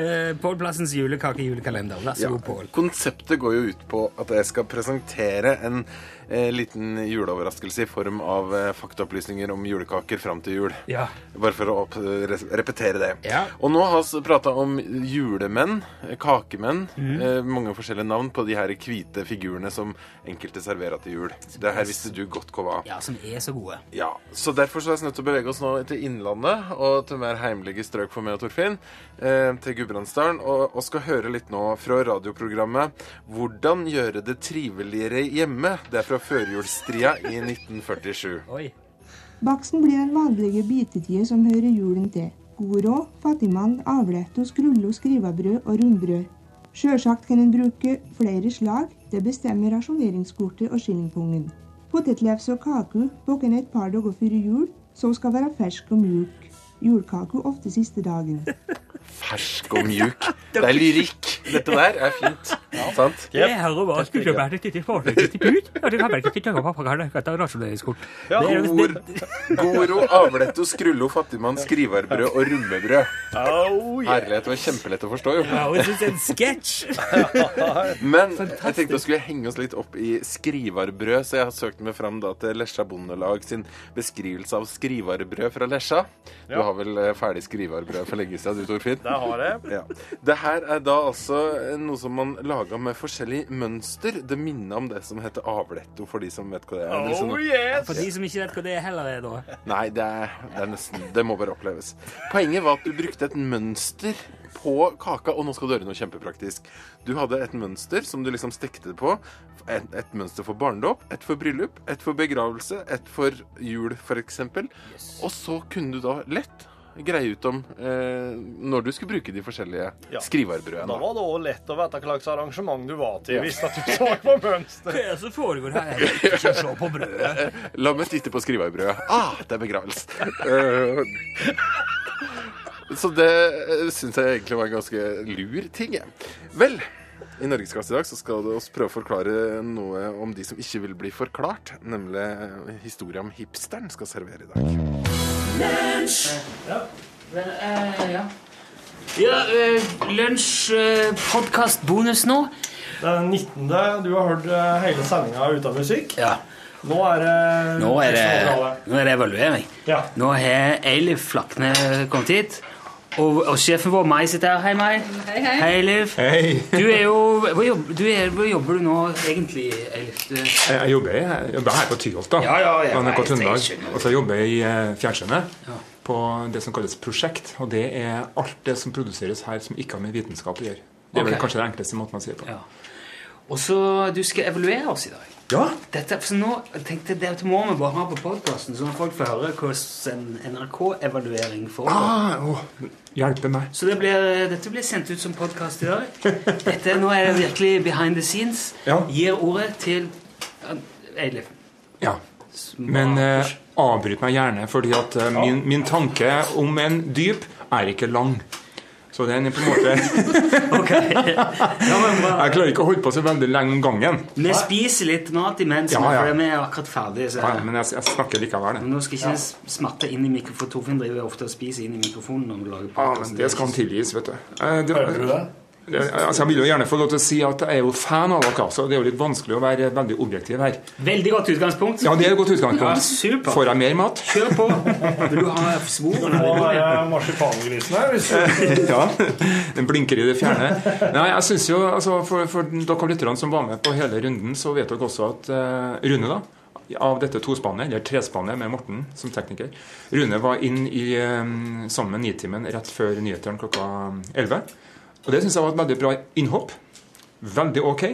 Eh, Pål Plassens julekake-julekalender. Vær så Ja. god, Pål. Konseptet går jo ut på at jeg skal presentere en eh, liten juleoverraskelse i form av eh, faktaopplysninger om julekaker fram til jul. Ja. Bare for å opp, re repetere det. Ja. Og nå har vi prata om julemenn, eh, kakemenn, mm. eh, mange forskjellige navn på de her hvite figurene som enkelte serverer til jul. Det her visste du godt hva var. ja, som er så gode. Ja, så Derfor så er vi nødt til å bevege oss nå til Innlandet og til mer heimlige strøk for meg og Torfinn. Eh, til Gudbrandsdalen. Og, og skal høre litt nå fra radioprogrammet 'Hvordan gjøre det triveligere hjemme'. Det er fra førjulsstria i 1947. Oi. Baksten blir den vanlige bitetida som hører julen til. God råd, fattigmann, avlett, og skrivebrød og rundbrød. Sjølsagt kan en bruke flere slag, det bestemmer rasjoneringskortet og skillingpungen. Potetlefse og kake baker en et par dager før jul, så skal være fersk og mjuk. Julekake ofte siste dagen. Fersk og mjuk. Det er lyrikk. Dette der er fint. Sant? Jeg hører var skulle vært et lite forsøk til ut, og det kan vel ikke tørre på et rasjoneringskort. Ja, Det er rasjoneringskort. Gor, Goro, avletto, skrullo, fattigmann, skrivarbrød og rummebrød. Au. Herlighet, det var kjempelett å forstå, jo. Ja, jeg det er en sketsj. Men jeg tenkte å skulle henge oss litt opp i skrivarbrød, så jeg har søkt meg fram da til Lesja Bondelag sin beskrivelse av skrivarbrød fra Lesja. Du Ja. Har vel eh, ferdig skrivarbrød for lenge siden, du Torfinn? Det har jeg. Ja. Det her er da altså eh, noe som man laga med forskjellig mønster. Det minner om det som heter avletto, for de som vet hva det er. Liksom- Oh yes! For de som ikke vet hva det heller er, da. Nei, det er, det er nesten Det må bare oppleves. Poenget var at du brukte et mønster på kaka, og nå skal du gjøre noe kjempepraktisk. Du hadde et mønster som du liksom stekte det på. Et, et mønster for barndåp, et for bryllup, et for begravelse, et for jul, f.eks. Og så kunne du da lett greie ut om eh, når du skulle bruke de forskjellige Ja. skrivarbrødene. Da var det òg lett å vite hva slags arrangement du var til, Ja. hvis at du så på mønster. Hva er det som foregår her? Jeg ikke se på brødet. La meg titte på skrivarbrødet. Ah, det er begravelse. Eh, så det uh, syns jeg egentlig var en ganske lur ting. Vel, i Norgesklasse i dag så skal vi prøve å forklare noe om de som ikke vil bli forklart. Nemlig eh, historien om hipsteren skal servere i dag. Men, eh, ja. Ja, uh, lunsj, uh, podkast, bonus nå. Det er den 19. Du har hørt eh, hele sendinga av musikk. Ja. Nå er det Nå er det, nå er det evaluering. Ja. Nå har Eilif Flakne kommet hit. Og, og sjefen vår, Mai, sitter her. Hei, Mai. Hei, hei. Hei, Liv. Hei. Du er jo Hvor jobber du, er, hvor jobber du nå egentlig, Eilif? Du, Jeg, jeg, jobber, jeg jobber her på Tyholt, da. Ja, ja, ja, NRK jeg- jeg Trøndelag. Og så jobber jeg i eh, fjernsynet. Ja. På det som kalles prosjekt. Og det er alt det som produseres her som ikke har med vitenskap å gjøre. Det er vel kanskje det enkleste måten å si det på. Ja. og så Du skal evaluere oss i dag. Ja. Dette, for nå tenkte jeg Dette må vi bare ha på podkasten, sånn at folk får høre hvordan en NRK-evaluering foregår. Ah, åh, hjelpe meg. Så det blir, dette blir sendt ut som podkast i dag. Dette, nå er det virkelig behind the scenes. Ja. Gir ordet til Eilif. Ja. Men eh, avbryt meg gjerne, fordi at eh, min, min tanke om en dyp er ikke lang. Så den er på en måte Jeg klarer ikke å holde på så veldig lenge om gangen. Vi spiser litt mat imens, Ja, ja. for vi er akkurat ferdige. Så. Ja, men jeg, jeg snakker likevel. Men nå skal ikke ja. smatte inn i mikrofonen. Torfinn driver ofte og spiser inn i mikrofonen når vi lager Ja, podcast. men det skal han tilgis, vet du. Eh, det- Hører du det? Altså, jeg vil jo gjerne få lov til å si at jeg er jo fan av dere, så det er jo litt vanskelig å være veldig objektiv her. Veldig godt utgangspunkt. Ja, det er et godt utgangspunkt. Ja. Får jeg mer mat? Kjør på. Vil du ha svoren? Nå er jeg marsipangrisen her. Hvis ja, den blinker i det fjerne. Nei, jeg synes jo, altså, For, for dere lytterne som var med på hele runden, så vet dere også at uh, Rune, da, av dette tospannet, eller trespannet med Morten som tekniker Rune var inn i, eh, sammen med Nitimen rett før nyhetene klokka 11. Og det syns jeg var et veldig bra innhopp. Veldig ok.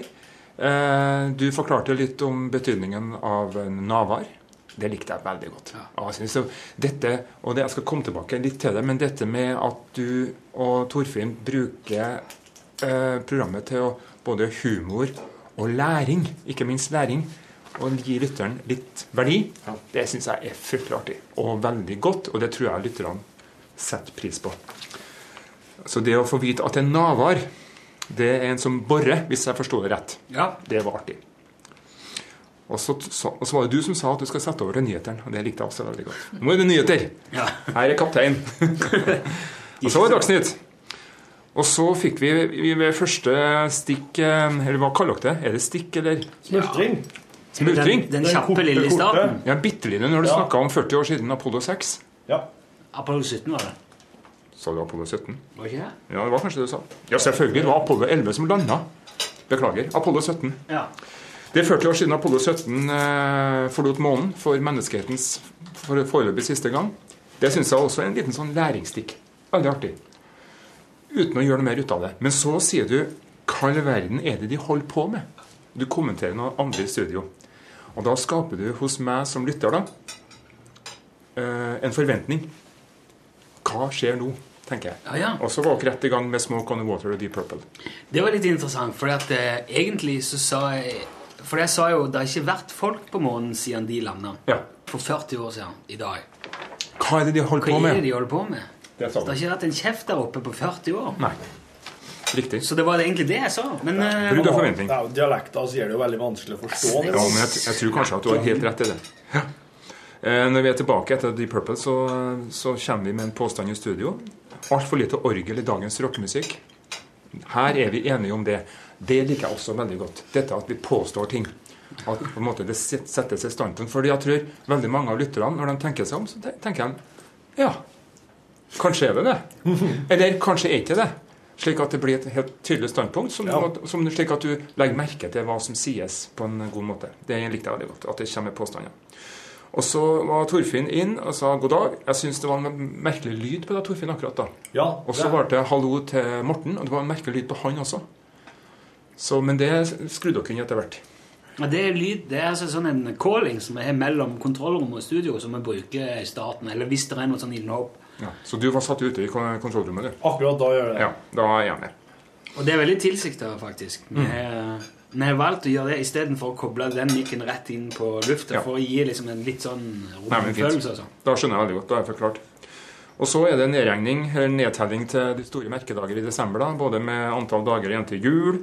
Eh, du forklarte litt om betydningen av navar. Det likte jeg veldig godt. Synes dette, og det, jeg skal komme tilbake litt til det, men dette med at du og Torfinn bruker eh, programmet til å både humor og læring, ikke minst læring, og gi lytteren litt verdi, det syns jeg er fryktelig artig. Og veldig godt, og det tror jeg lytterne setter pris på. Så det å få vite at en navar, det er en som borer, hvis jeg forsto det rett, Ja. det var artig. Og så, så, og så var det du som sa at du skal sette over til nyhetene, og det likte jeg også veldig godt. Nå er det nyheter! Ja. Her er kaptein. og så var det Dagsnytt. Og så fikk vi, vi ved første stikk eh, Eller hva kaller dere det? Er det stikk, eller? Smultring. Smultring? Den- den kjappe lille i stad. Ja, bitte lille når du Ja. snakka om 40 år siden Apollo 6. Ja. Apollo 17 var det. Sa du Apollo 17? Var ikke det? Ja, det var kanskje det du sa. Ja, selvfølgelig. Det var Apollo 11 som landa. Beklager. Apollo 17. Ja. Det er 40 år siden Apollo 17 eh, forlot månen for menneskehetens for foreløpig siste gang. Det syns jeg også er en liten sånn læringsstikk. Veldig artig. Uten å gjøre noe mer ut av det. Men så sier du hva i verden er det de holder på med? Du kommenterer noe andre i studio. Og da skaper du hos meg som lytter da eh, en forventning. Hva skjer nå? Tenker jeg. Ja, ja. Og så var dere rett i gang med Smoke on the Water og Deep Purple. Det var litt interessant, for at, eh, egentlig så sa jeg For jeg sa jo det har ikke vært folk på månen siden de landa. For 40 år siden i dag. Hva er det de holder på med? Hva er det de holder på med? Det Det har ikke vært en kjeft der oppe på 40 år. Nei. Riktig. Så det var egentlig det jeg sa. Men eh, Brudd av forventning. Jo Dialekter så gjør det jo veldig vanskelig å forstå. Ja, men jeg, jeg tror kanskje at du har helt rett i det. Ja. Eh, når vi er tilbake etter Deep Purple, så, så kommer vi med en påstand i studio. Altfor lite orgel i dagens rockemusikk. Her er vi enige om det. Det liker jeg også veldig godt. Dette at vi påstår ting. At på en måte det set- settes i standpunkt. Fordi jeg tror veldig mange av lytterne, når de tenker seg om, så tenker de ja, kanskje er det det. Eller kanskje er ikke det. Slik at det blir et helt tydelig standpunkt, som, som, slik at du legger merke til hva som sies på en god måte. Det likte jeg veldig godt. At det kommer påstander. Og så var Torfinn inn og sa god dag. Jeg syns det var en merkelig lyd på deg, Torfinn, akkurat da. Ja, og så det- var det hallo til Morten, og det var en merkelig lyd på han også. Så, men det skrudde dere inn etter hvert. Ja, Det er lyd, det er altså sånn en calling som vi har mellom kontrollrommet og studio, som vi bruker i starten, eller hvis det er noe sånn innhopp. Ja. Så du var satt ute i kon- kontrollrommet, du? Akkurat da gjør det. Ja, da er jeg med. Og det er veldig tilsikta, faktisk. Vi Mm. Vi har valgt å gjøre det istedenfor å koble den mikken rett inn på lufta, Ja. for å gi liksom en litt sånn romfølelse. Altså. Da skjønner jeg veldig godt. Da er jeg forklart. Og så er det nedregning, eller nedtelling til de store merkedager i desember. da, Både med antall dager igjen til jul.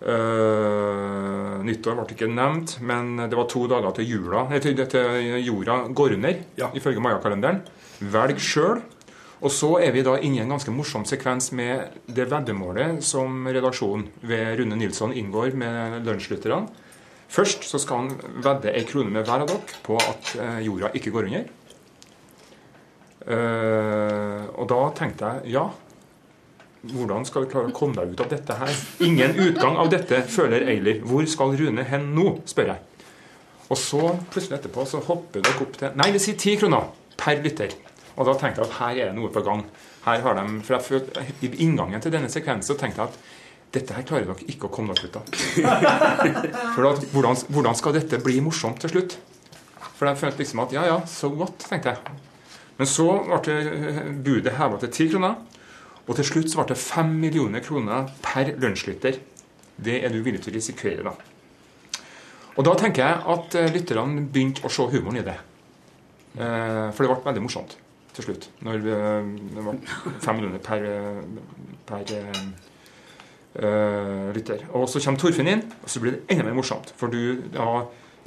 Uh, nyttår ble ikke nevnt, men det var to dager til jula til, til jorda går under, ifølge mayakalenderen. Velg sjøl. Og så er vi da inne i en ganske morsom sekvens med det veddemålet som redaksjonen ved Rune Nilsson inngår med lunsjlytterne. Først så skal han vedde ei krone med hver av dere på at eh, jorda ikke går under. Eh, og da tenkte jeg ja, hvordan skal du klare å komme deg ut av dette her? Ingen utgang av dette, føler Eiler. Hvor skal Rune hen nå? spør jeg. Og så plutselig etterpå så hopper dere opp til Nei, det sier ti kroner per lytter. Og da tenkte jeg at her er det noe på gang. Her har de, for jeg følte, I inngangen til denne sekvensen tenkte jeg at dette her klarer dere ikke å komme dere ut av. For at, hvordan, hvordan skal dette bli morsomt til slutt? For jeg følte liksom at ja, ja, så godt, tenkte jeg. Men så ble det budet heva til ti kroner. Og til slutt så ble det fem millioner kroner per lunsjlytter. Det er du villig til å risikere, da. Og da tenker jeg at eh, lytterne begynte å se humoren i det. Eh, For det ble veldig morsomt. Til slutt. Når det var fem millioner per, per eh, lytter. Og så kommer Torfinn inn, og så blir det enda mer morsomt. For du da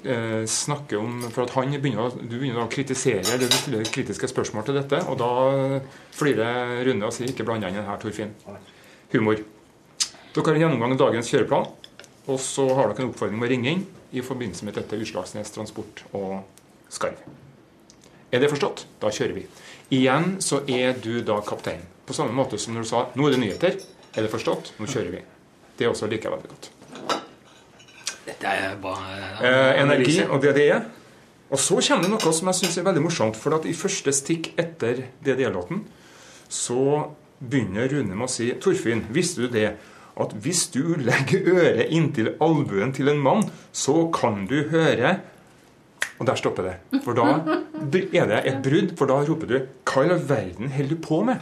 eh, snakker om For at han begynner, du begynner å kritisere eller du stiller kritiske spørsmål til dette, og da flirer Rune og sier 'ikke bland inn i det her, Torfinn'. Humor. Dere har en gjennomgang av dagens kjøreplan, og så har dere en oppfordring om å ringe inn i forbindelse med dette Utslagsnes Transport og Skarv. Er det forstått? Da kjører vi. Igjen så er du da kaptein. På samme måte som når du sa 'nå er det nyheter'. Er det forstått? Nå kjører vi. Det er også liker jeg veldig godt. Dette er bare Eh, energi og det det er. Og så kommer det noe som jeg syns er veldig morsomt. For at i første stikk etter DDE-låten så begynner Rune med å si Torfinn, visste du det? At hvis du legger øret inntil albuen til en mann, så kan du høre Og der stopper det. For da er det et brudd, for da roper du Hva i all verden holder du på med?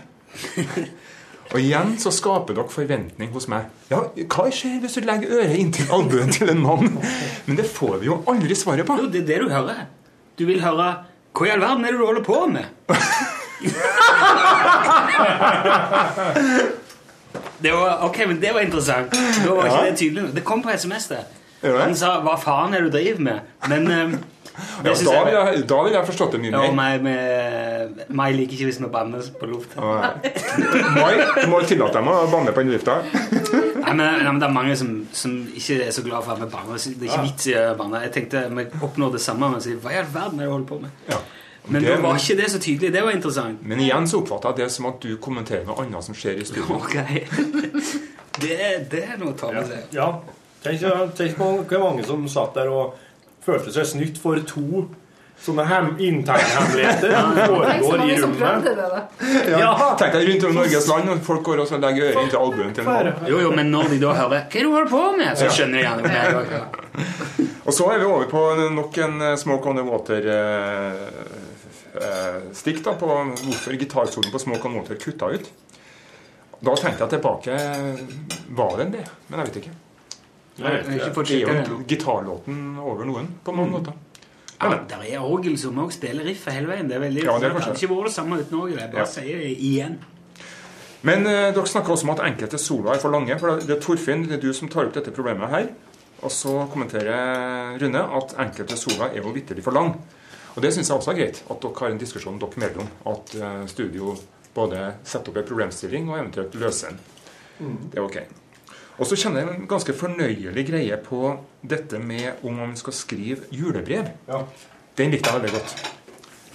Og igjen så skaper dere forventning hos meg. Ja, hva skjer hvis du legger øret inntil albuen til en mann? Men det får vi jo aldri svaret på. Jo, det er det du hører. Du vil høre Hva i all verden er det du holder på med? det var, ok, men det var interessant. Da var ikke Ja. det tydelig. Det kom på SMS, det. Han sa 'Hva faen er det du driver med?' Men eh, Ja, da vil jeg, da vil jeg forstått det mye mer. Ja, meg, med, meg liker ikke hvis vi banner på lufta. Mai, du må tillate deg å banne på den lufta. Nei, men, nei, men Det er mange som, som ikke er så glad for at vi banner. Det er ikke Ja. vits i å banne. Jeg tenkte vi oppnår det samme men sier 'Hva i all verden er det du holder på med?' Men Det- var ikke det så tydelig. Det var interessant. Men igjen så oppfatter jeg det som at du kommenterer noe annet som skjer i studio. Okay. Det, det er noe å ta med seg. Ja. Tenk, tenk på hvor mange som satt der og følte seg snytt for to sånne hem internhemmeligheter foregår i rommet. Ja. Tenk deg rundt om Norges land, og folk går og så legger øret inntil albuen til en mann. Jo, jo, men når de da hører 'Hva er det du holder på med?' så skjønner de gjerne det. Ja. Og så er vi over på nok en eh, Smoke on the Water-stikk da, på hvorfor gitarsolen på Smoke on Water kutta ut. Da tenkte jeg tilbake Var det det? Men jeg vet ikke. Jeg har ikke fått det er jo gitarlåten over noen, på mange måter. Ja, der er orgel som også spiller riffet hele veien. Det er veldig Ja, det er det hadde ikke vært det samme uten orgel. Jeg bare Ja. sier det igjen. Men eh, dere snakker også om at enkelte soloer er for lange. For det er Torfinn, det er du som tar opp dette problemet her. Og så kommenterer Rune at enkelte soloer er jo vitterlig for lang. Og det syns jeg også er greit. At dere har en diskusjon dere mellom. At eh, studio både setter opp en problemstilling og eventuelt løser den. Det er ok. Og så kjenner jeg en ganske fornøyelig greie på dette med om man skal skrive julebrev. Den likte jeg veldig godt.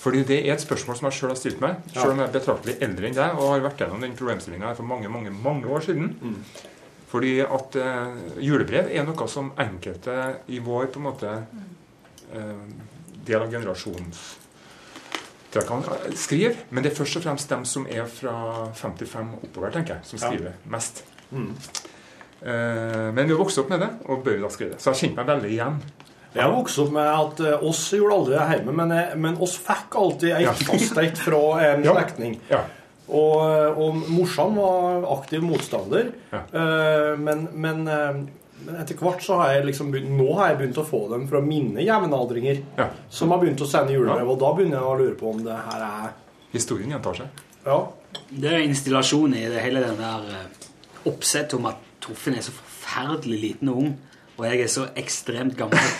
Fordi det er et spørsmål som jeg sjøl har stilt meg, selv om jeg er betraktelig eldre enn deg og har vært gjennom den problemstillinga for mange mange, mange år siden. Fordi at eh, julebrev er noe som enkelte i vår på en måte eh, del av generasjonstrekkene skriver. men det er først og fremst dem som er fra 55 oppover, tenker jeg, som Ja. skriver mest. Mm. Eh, men vi har vokst opp med det, og bør da skrive det. Så jeg kjente meg veldig igjen. Jeg har vokst opp med at eh, oss gjorde aldri det hjemme, men, men oss fikk alltid ei Ja. fra en Ja. slektning. Ja. Og, eh, og morsan var aktiv motstander, eh, men, men, men etter hvert så har jeg liksom begynt, nå har jeg begynt å få dem fra mine jevnaldringer som har begynt å sende julebrev, og da begynner jeg å lure på om det her er Historien gjentar seg. Ja. Det er installasjon i det hele den der oppsettet om at Torfinn er så forferdelig liten og ung, og jeg er så ekstremt gammel.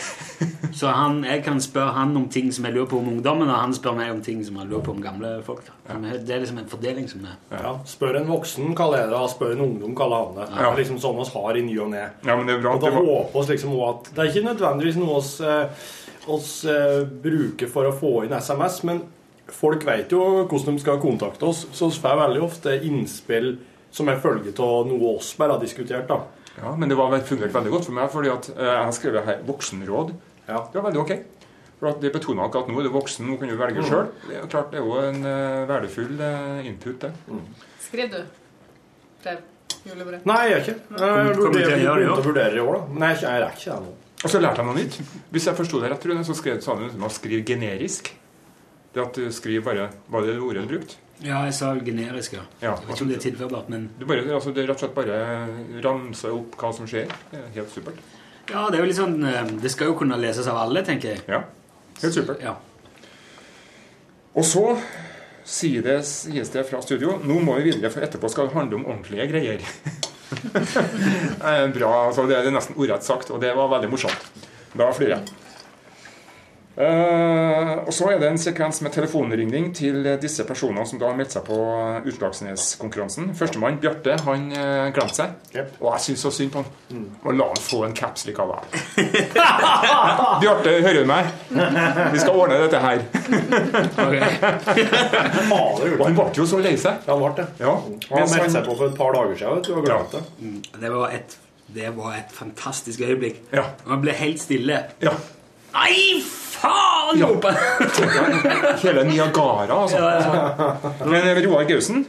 Så han, jeg kan spørre han om ting som jeg lurer på om ungdommen, og han spør meg om ting som han lurer på om gamle folk. Da. Det er liksom en fordeling som er Ja, Spør en voksen, kaller jeg det. Spør en ungdom, kaller han det. Det er liksom sånn vi har i ny og ne. Ja, men det er bra Og at da det var- håper vi liksom at Det er ikke nødvendigvis noe oss, eh, oss eh, bruker for å få inn SMS, men folk vet jo hvordan de skal kontakte oss, så vi får veldig ofte innspill som er følge av noe bare har diskutert. da. Ja, men det var vel- veldig godt for meg, fordi at eh, jeg har skrevet her voksenråd. Det var veldig ok. For at Det betoner ikke at nå er du voksen, nå kan du velge Mm. sjøl. Det er klart det er jo en uh, verdifull uh, input, det. Skrev du brev? Julebrev? Nei, jeg gjør ikke. Jeg det, begynte å vurdere i år, da. Nei, jeg jeg rekker ikke det nå. Og så lærte jeg noe nytt. Hvis jeg forsto det rett, Rune, så skrev sa du man skriver generisk. Det at du skriver bare Var det det ordet du brukte? Ja, jeg sa generisk, ja. Ja. Jeg vet ikke om det er tilførbart, men Du bare, altså, det er rett og slett bare ramser opp hva som skjer. Det er helt supert. Ja, det er jo litt sånn eh, Det skal jo kunne leses av alle, tenker jeg. Ja, helt supert. Ja. Og så sier det, sies det fra studio nå må vi videre, for etterpå skal det handle om ordentlige greier. Eh, Bra, altså Det er nesten ordrett sagt, og det var veldig morsomt. Da flirer jeg. Eh, og så er det en sekvens med telefonringning til disse personene som da har meldt seg på Utslagsnes-konkurransen. Førstemann, Bjarte, han uh, glemte seg. Og jeg syns så synd på han. Og la han få en caps likevel. Bjarte, hører du meg? Vi skal ordne dette her. og han ble jo så lei seg. Ja, han ble det. Ja. Han meldte seg på for et par dager siden. vet du, og glemte det. Mm, Det var et, det var et fantastisk øyeblikk. Man ble helt stille. Ja. Nei, faen! Ja. Hele Niagara, altså. Ja, ja. Men Roar Gausen,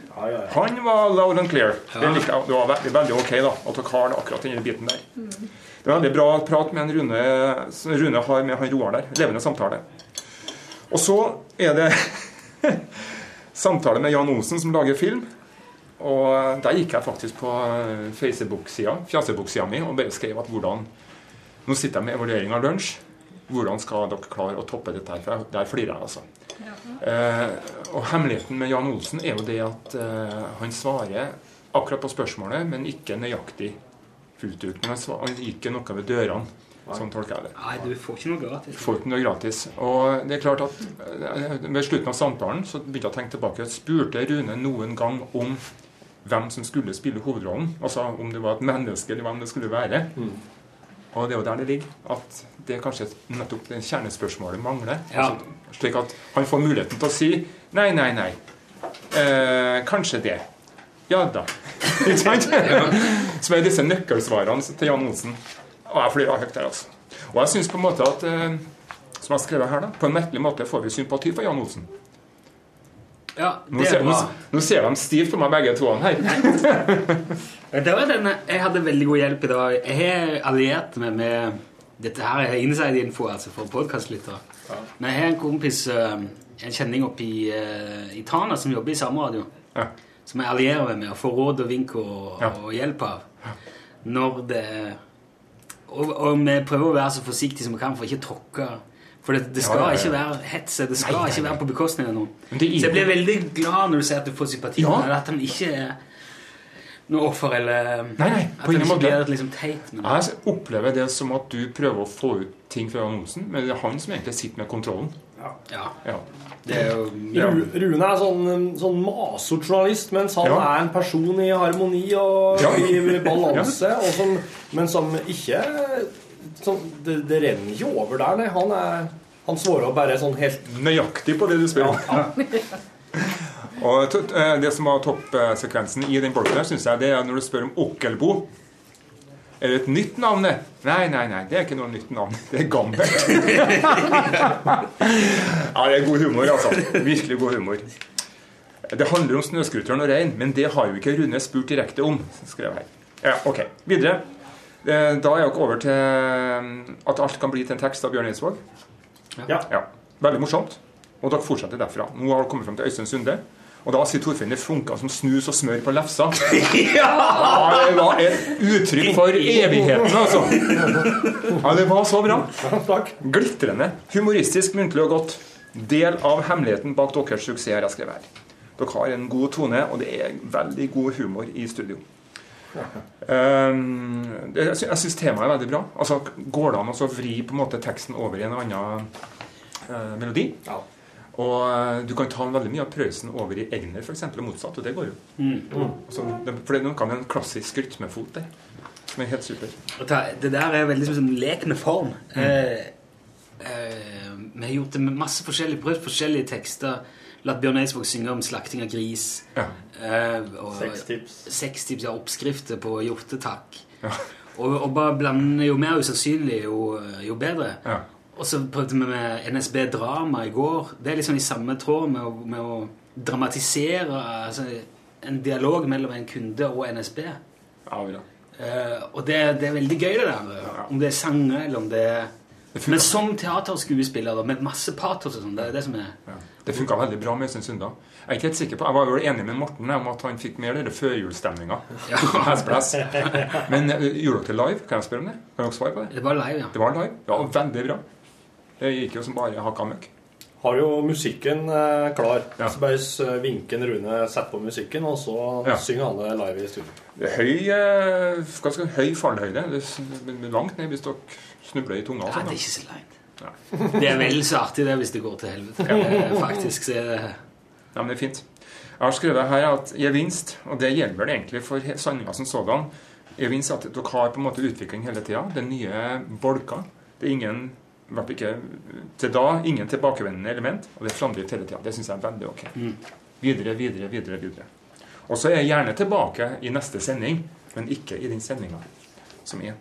han var loud and clear. Det, likte det var veldig, veldig ok da, at dere har akkurat den biten der. Det var veldig bra prat med en Rune, Rune har med han Roar der. Levende samtale. Og så er det samtale med Jan Osen, som lager film. Og der gikk jeg faktisk på Facebook-sida Facebook-sida mi og bare skrev at hvordan Nå sitter jeg med evaluering av lunsj. Hvordan skal dere klare å toppe dette her? For der flirer jeg, altså. Eh, og hemmeligheten med Jan Olsen er jo det at eh, han svarer akkurat på spørsmålet, men ikke nøyaktig fullt ut. Men han, svarer, han gir ikke noe ved dørene. Sånn tolker jeg det. Nei, du får ikke noe gratis. Du Får ikke noe gratis. Og det er klart at eh, Ved slutten av samtalen så begynte jeg å tenke tilbake. Spurte Rune noen gang om hvem som skulle spille hovedrollen? Altså om det var et menneske, eller hvem det skulle være. Og det er jo der det ligger. At det er kanskje nettopp det kjernespørsmålet mangler. Ja. Altså, slik at han får muligheten til å si nei, nei, nei. Eh, kanskje det. Ja da. Ikke sant? Som er disse nøkkelsvarene til Jan Olsen. Og jeg flirer høyt der, altså. Og jeg syns på en måte at eh, Som jeg har skrevet her, da, på en merkelig måte får vi sympati for Jan Olsen. Ja, Nå ser, er nå, nå ser de stivt på meg, begge to her. Det var denne, jeg hadde veldig god hjelp i dag. Jeg har alliert meg med Dette her er inside-info altså for podkastlyttere. Men jeg har en kompis, eh, en kjenning oppe i, eh, i Tana, som jobber i samme radio. Som jeg allierer meg med og får råd og vink og, og hjelp av. Når det og, og vi prøver å være så forsiktige som vi kan for ikke å tråkke For det, det skal Ja, ja, ja. ikke være hetse. Det skal Nei, nei, ikke være på bekostning av noen. Men det Så jeg blir veldig glad når du sier at du får sympati. Ja. med At han ikke er noe offer, eller Nei, nei, at på han ingen ikke blir liksom teit. Men, Jeg opplever det som at du prøver å få ut ting fra Jan Olsen, men det er han som egentlig sitter med kontrollen. Ja. Det er jo ja. Rune er sånn, sånn masort journalist, mens han Ja. er en person i harmoni og Ja. i balanse, og som, men som ikke sånn, det, det renner ikke over der, nei. Han, er, han svarer bare sånn helt Nøyaktig på det du spør om. Og eh, det som var toppsekvensen i den bolken, der, synes jeg det er når du spør om Okkelbo. Er det et nytt navn? Nei, nei, nei, det er ikke noe nytt navn. Det er gammelt. ja, det er god humor, altså. Virkelig god humor. Det handler om snøscooteren og rein, men det har jo ikke Rune spurt direkte om. skrev jeg her. Ja, ok. Videre. Eh, Da er dere over til eh, at alt kan bli til en tekst av Bjørn Eidsvåg. Ja. Veldig morsomt. Og dere fortsetter derfra. Nå har dere kommet frem til Øystein Sunde. Og da sier Torfinn det funka som snus og smør på lefsa. ja! Det var et uttrykk for evigheten, altså. Ja, det var så bra. Glitrende. Humoristisk, muntlig og godt. Del av hemmeligheten bak deres suksess har jeg skrevet her. Dere har en god tone, og det er veldig god humor i studio. Um, jeg jeg syns temaet er veldig bra. Altså, Går det an å vri på en måte teksten over i en annen uh, melodi? Og uh, du kan ta veldig mye av Prøysen over i Egner, f.eks., og motsatt. Og det går jo. Mm. Altså, det, for det er noe med en klassisk rytmefot der som er helt super. Ta, det der er veldig som en lek med form. Mm. Uh, vi har gjort det med masse forskjellige prøvd forskjellige tekster. Latt Bjørn Eidsvåg synge om slakting av gris. seks tips Sextips. Sextips ja, oppskrifter på hjortetakk. Og, og bare blande jo mer usannsynlig, jo, jo bedre. Og så prøvde vi med NSB Drama i går. Det er liksom i samme tråd med å, med å dramatisere altså, en dialog mellom en kunde og NSB. Eh, og det, det er veldig gøy, det der. Om det er sanger, eller om det er Men som teaterskuespiller, da, med masse patos og sånn. Det er det som er Det funka veldig bra med Øystein Sunda. Jeg er ikke helt sikker på, jeg var vel enig med Morten om at han fikk mer den førjulsstemninga. Ja. Men uh, gjorde dere det live? Kan jeg spørre om det? Kan dere svare på det? Det var live, ja. Det var live? Ja, veldig bra. Det gikk jo som bare hakka møkk. har jo musikken eh, klar. Så bare vinken vinker Rune setter på musikken, og så Ja. synger han det live i studio. Høy, eh, si, høy fallhøyde. Det langt ned hvis dere snubler i tunga. altså. Ja, det er ikke så langt. Det er vel så artig det hvis det går til helvete. Ja. Faktisk så er det Ja, men det er fint. Jeg har skrevet her at gevinst, og det gjelder vel egentlig for sanninga som sådan, gevinst er at dere har på en måte utvikling hele tida. Det er nye bolker. Det er ingen hvert ikke til da ingen tilbakevendende element, og det er framdrift hele tida. Det syns jeg er veldig ok. Videre, videre, videre. videre. Og så er jeg gjerne tilbake i neste sending, men ikke i den sendinga som er.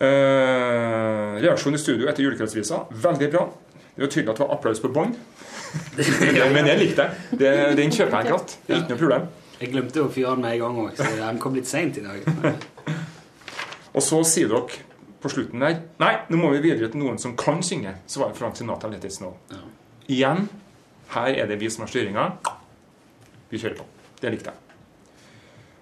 Eh, reaksjon i studio etter julekveldsvisa. Veldig bra. Det er jo tydelig at det var applaus på bånn. Men jeg likte. Det, den kjøper jeg katt. Det er ikke noe problem. Jeg glemte å fyre den med en gang òg, så den kom litt seint i dag. Og så sier dere på slutten der Nei, nå må vi videre til noen som kan synge. Så var det Frank Sinatra Let It Snow. Igjen, her er det vi som har styringa. Vi kjører på. Det likte jeg.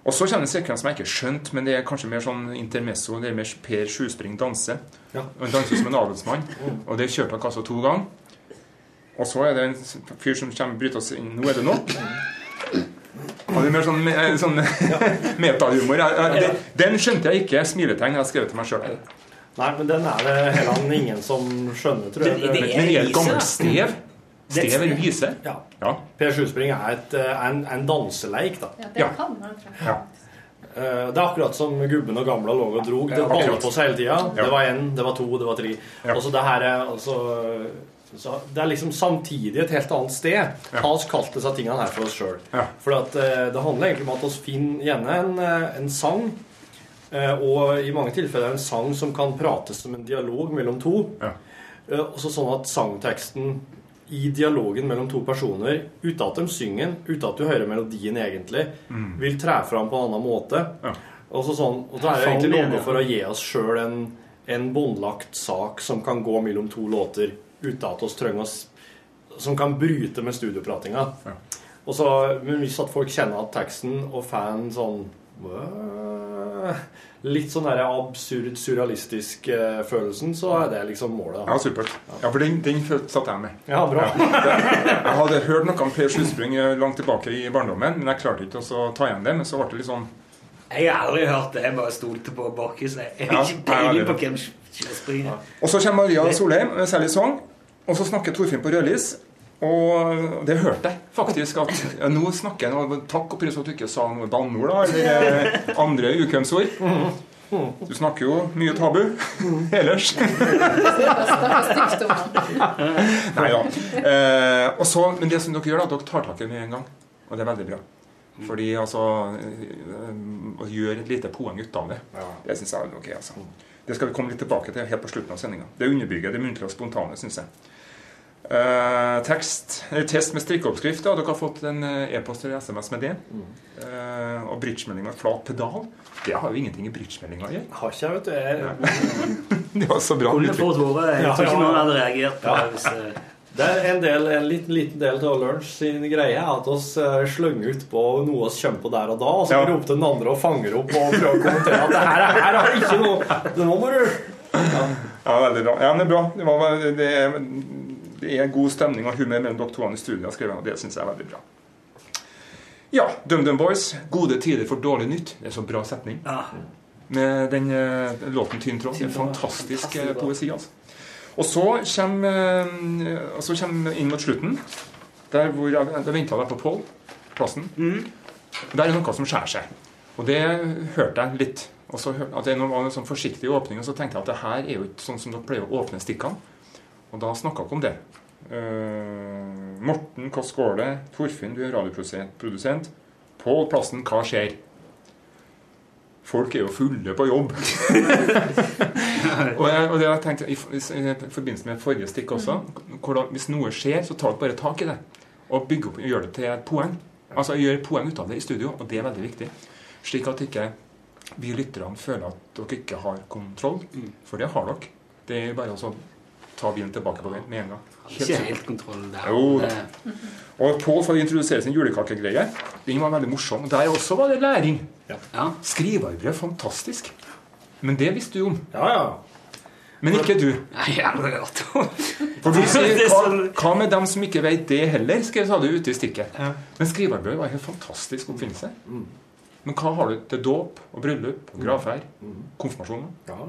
Og så kommer en sekvens som jeg ikke skjønte, men det er kanskje mer sånn intermesso. Det er mer Per Sjuspring danse. Ja. Han danser som en adelsmann. Og det kjørte han altså to ganger. Og så er det en fyr som kommer og bryter oss inn. Nå er det nok. Og det er mer sånn, eh, sånn metahumor. Den skjønte jeg ikke. Smiletegn jeg har skrevet til meg sjøl. Nei, men den er det heller ingen som skjønner, tror jeg. Det- det er Men er et gammelt stev? Det Wiese. Ja. Ja. Per Sjuspring er et, eh, en, en danseleik, da. Ja, det kan man. Ja. Eh, Det er akkurat som gubben og gamla lå og drog. Det holdt på seg hele tida. Ja. Det var én, det var to, det var tre. Og så det her er altså så Det er liksom samtidig et helt annet sted. Ja. Ha oss kalt disse tingene her for oss sjøl. For at, eh, det handler egentlig om at vi finner gjerne en, eh, en sang. eh, Og i mange tilfeller en sang som kan prates som en dialog mellom to. Eh, Også sånn at sangteksten i dialogen mellom to personer, uten at de synger uten at du hører melodien egentlig, Mm. vil tre fram på en annen måte. Og så sånn, og det er jo egentlig noe for å gi oss sjøl en, en båndlagt sak som kan gå mellom to låter uten at oss trenger oss Som kan bryte med studiopratinga. Og så, men hvis at folk kjenner at teksten og fan sånn «Wow», Litt sånn der absurd, surrealistisk uh, følelsen, så er det liksom målet. da. Ja, supert. Ja, for den, den satt jeg med. Ja, bra. Jeg hadde hørt noe om Per Sjuspring eh, langt tilbake i barndommen, men jeg klarte ikke å ta igjen det. Men så ble det litt sånn Jeg har aldri hørt det. Jeg bare stolte på Bakke. så Jeg Ja, har ikke peiling på hvem springer. Og så kommer Maria Solheim med særlig sang, og så snakker Torfinn på rødlys. Og det hørte jeg faktisk. at ja, Nå snakker jeg Takk og pris for at du ikke sa noe banneord, da, eller eh, andre ukvemsord. Du snakker jo mye tabu ellers. Nei da. Eh, og så- men det som dere gjør, da, dere tar tak i det med en gang. Og det er veldig bra. Fordi altså eh, Å gjøre et lite poeng ut av det, det syns jeg er ok. altså. Det skal vi komme litt tilbake til helt på slutten av sendinga. Det underbygger det muntlige og spontane, syns jeg. Eh, tekst, test med strikkeoppskrift. Ja, dere har fått en eh, e-post eller SMS med det. Eh, og bridgemelding med flat pedal. Det har jo ingenting i bridgemeldinga å gjøre. Har ikke jeg, vet du. Jeg... Det var så bra. Kunne fått Jeg tror ikke noen hadde reagert på Ja. det. hvis... uh... Det er en, del, en liten, liten del av lunsj sin greie at oss uh, slenger ut på noe vi kommer på der og da, og så Ja. roper den andre og fanger opp og prøver å kommentere at det her, er- her har ikke noe Nå må du Ja, veldig bra. Ja, men det er bra. Det, var, det, er, det er god stemning og humør mellom dere to i studiet, har skrevet, og det syns jeg er veldig bra. Ja, DumDum Boys. Gode tider for dårlig nytt. Det er så bra setning. Med den uh, låten 'Tynn tråd'. Fantastisk eh, poesi, altså. Og så kommer, uh, så kommer inn mot slutten, der hvor jeg, jeg venta på Pål, plassen. Der er noe som skjærer seg. Og det hørte jeg litt. Og så hørte, at det var en sånn forsiktig åpning, og så tenkte jeg at det her er jo ikke sånn som dere pleier å åpne stikkene. Og da snakka vi om det. Uh, Morten Kåss Gårde, Torfinn, du er radioprodusent. Pål Plassen, hva skjer? Folk er jo fulle på jobb. og, jeg, og det jeg tenkte i, i, i forbindelse med forrige stikk også hvordan, Hvis noe skjer, så tar bare tak i det. Og bygg opp, gjør det til et poeng. Altså gjør poeng ut av det i studio, og det er veldig viktig. Slik at ikke vi lytterne føler at dere ikke har kontroll. For det har dere. Det er bare å ta bilen tilbake på veien med en gang. Ikke helt kontroll der. Jo, Og Pål får introdusere sin julekakegreie. Den var veldig morsom. Der også var det læring. Ja. Skrivearbeid, fantastisk. Men det visste du om. Ja, ja. Men ikke du. Nei, jeg har hørt For du sier, er hva, sånn- hva med dem som ikke vet det heller? Skal jeg ta det ute i stikket. Men skrivearbeid var en helt fantastisk oppfinnelse. Men hva har du til dåp og bryllup og gravferd? Konfirmasjoner? Ja.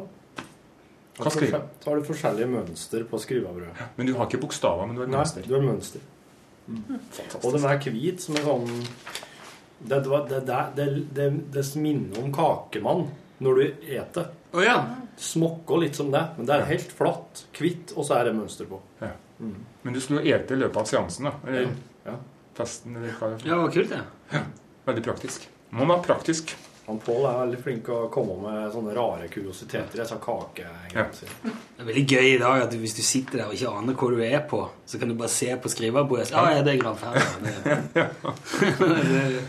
Hva skriver du? Så har du forskjellige mønster på skrivebrødet. Men du har ikke bokstaver, men du har Nei, mønster. du har mønster. Og den er hvit som er sånn Det, det, det, det, det, det, det minner om kakemann når du eter. Oh, ja. Smokker litt som det, men det er helt flatt, hvitt, og så er det mønster på. Ja. Men du skulle ete i løpet av seansen, da? Eller Ja. festen, eller hva det er. Ja, det var kult, det. Ja. Veldig praktisk. Må være praktisk. Han Pål er veldig flink til å komme med sånne rare kuriositeter Jeg sa kakegreiene sine. Det er veldig gøy i dag at du, hvis du sitter der og ikke aner hvor du er på, så kan du bare se på skrivebordet. Ja, ja, det er gravferd.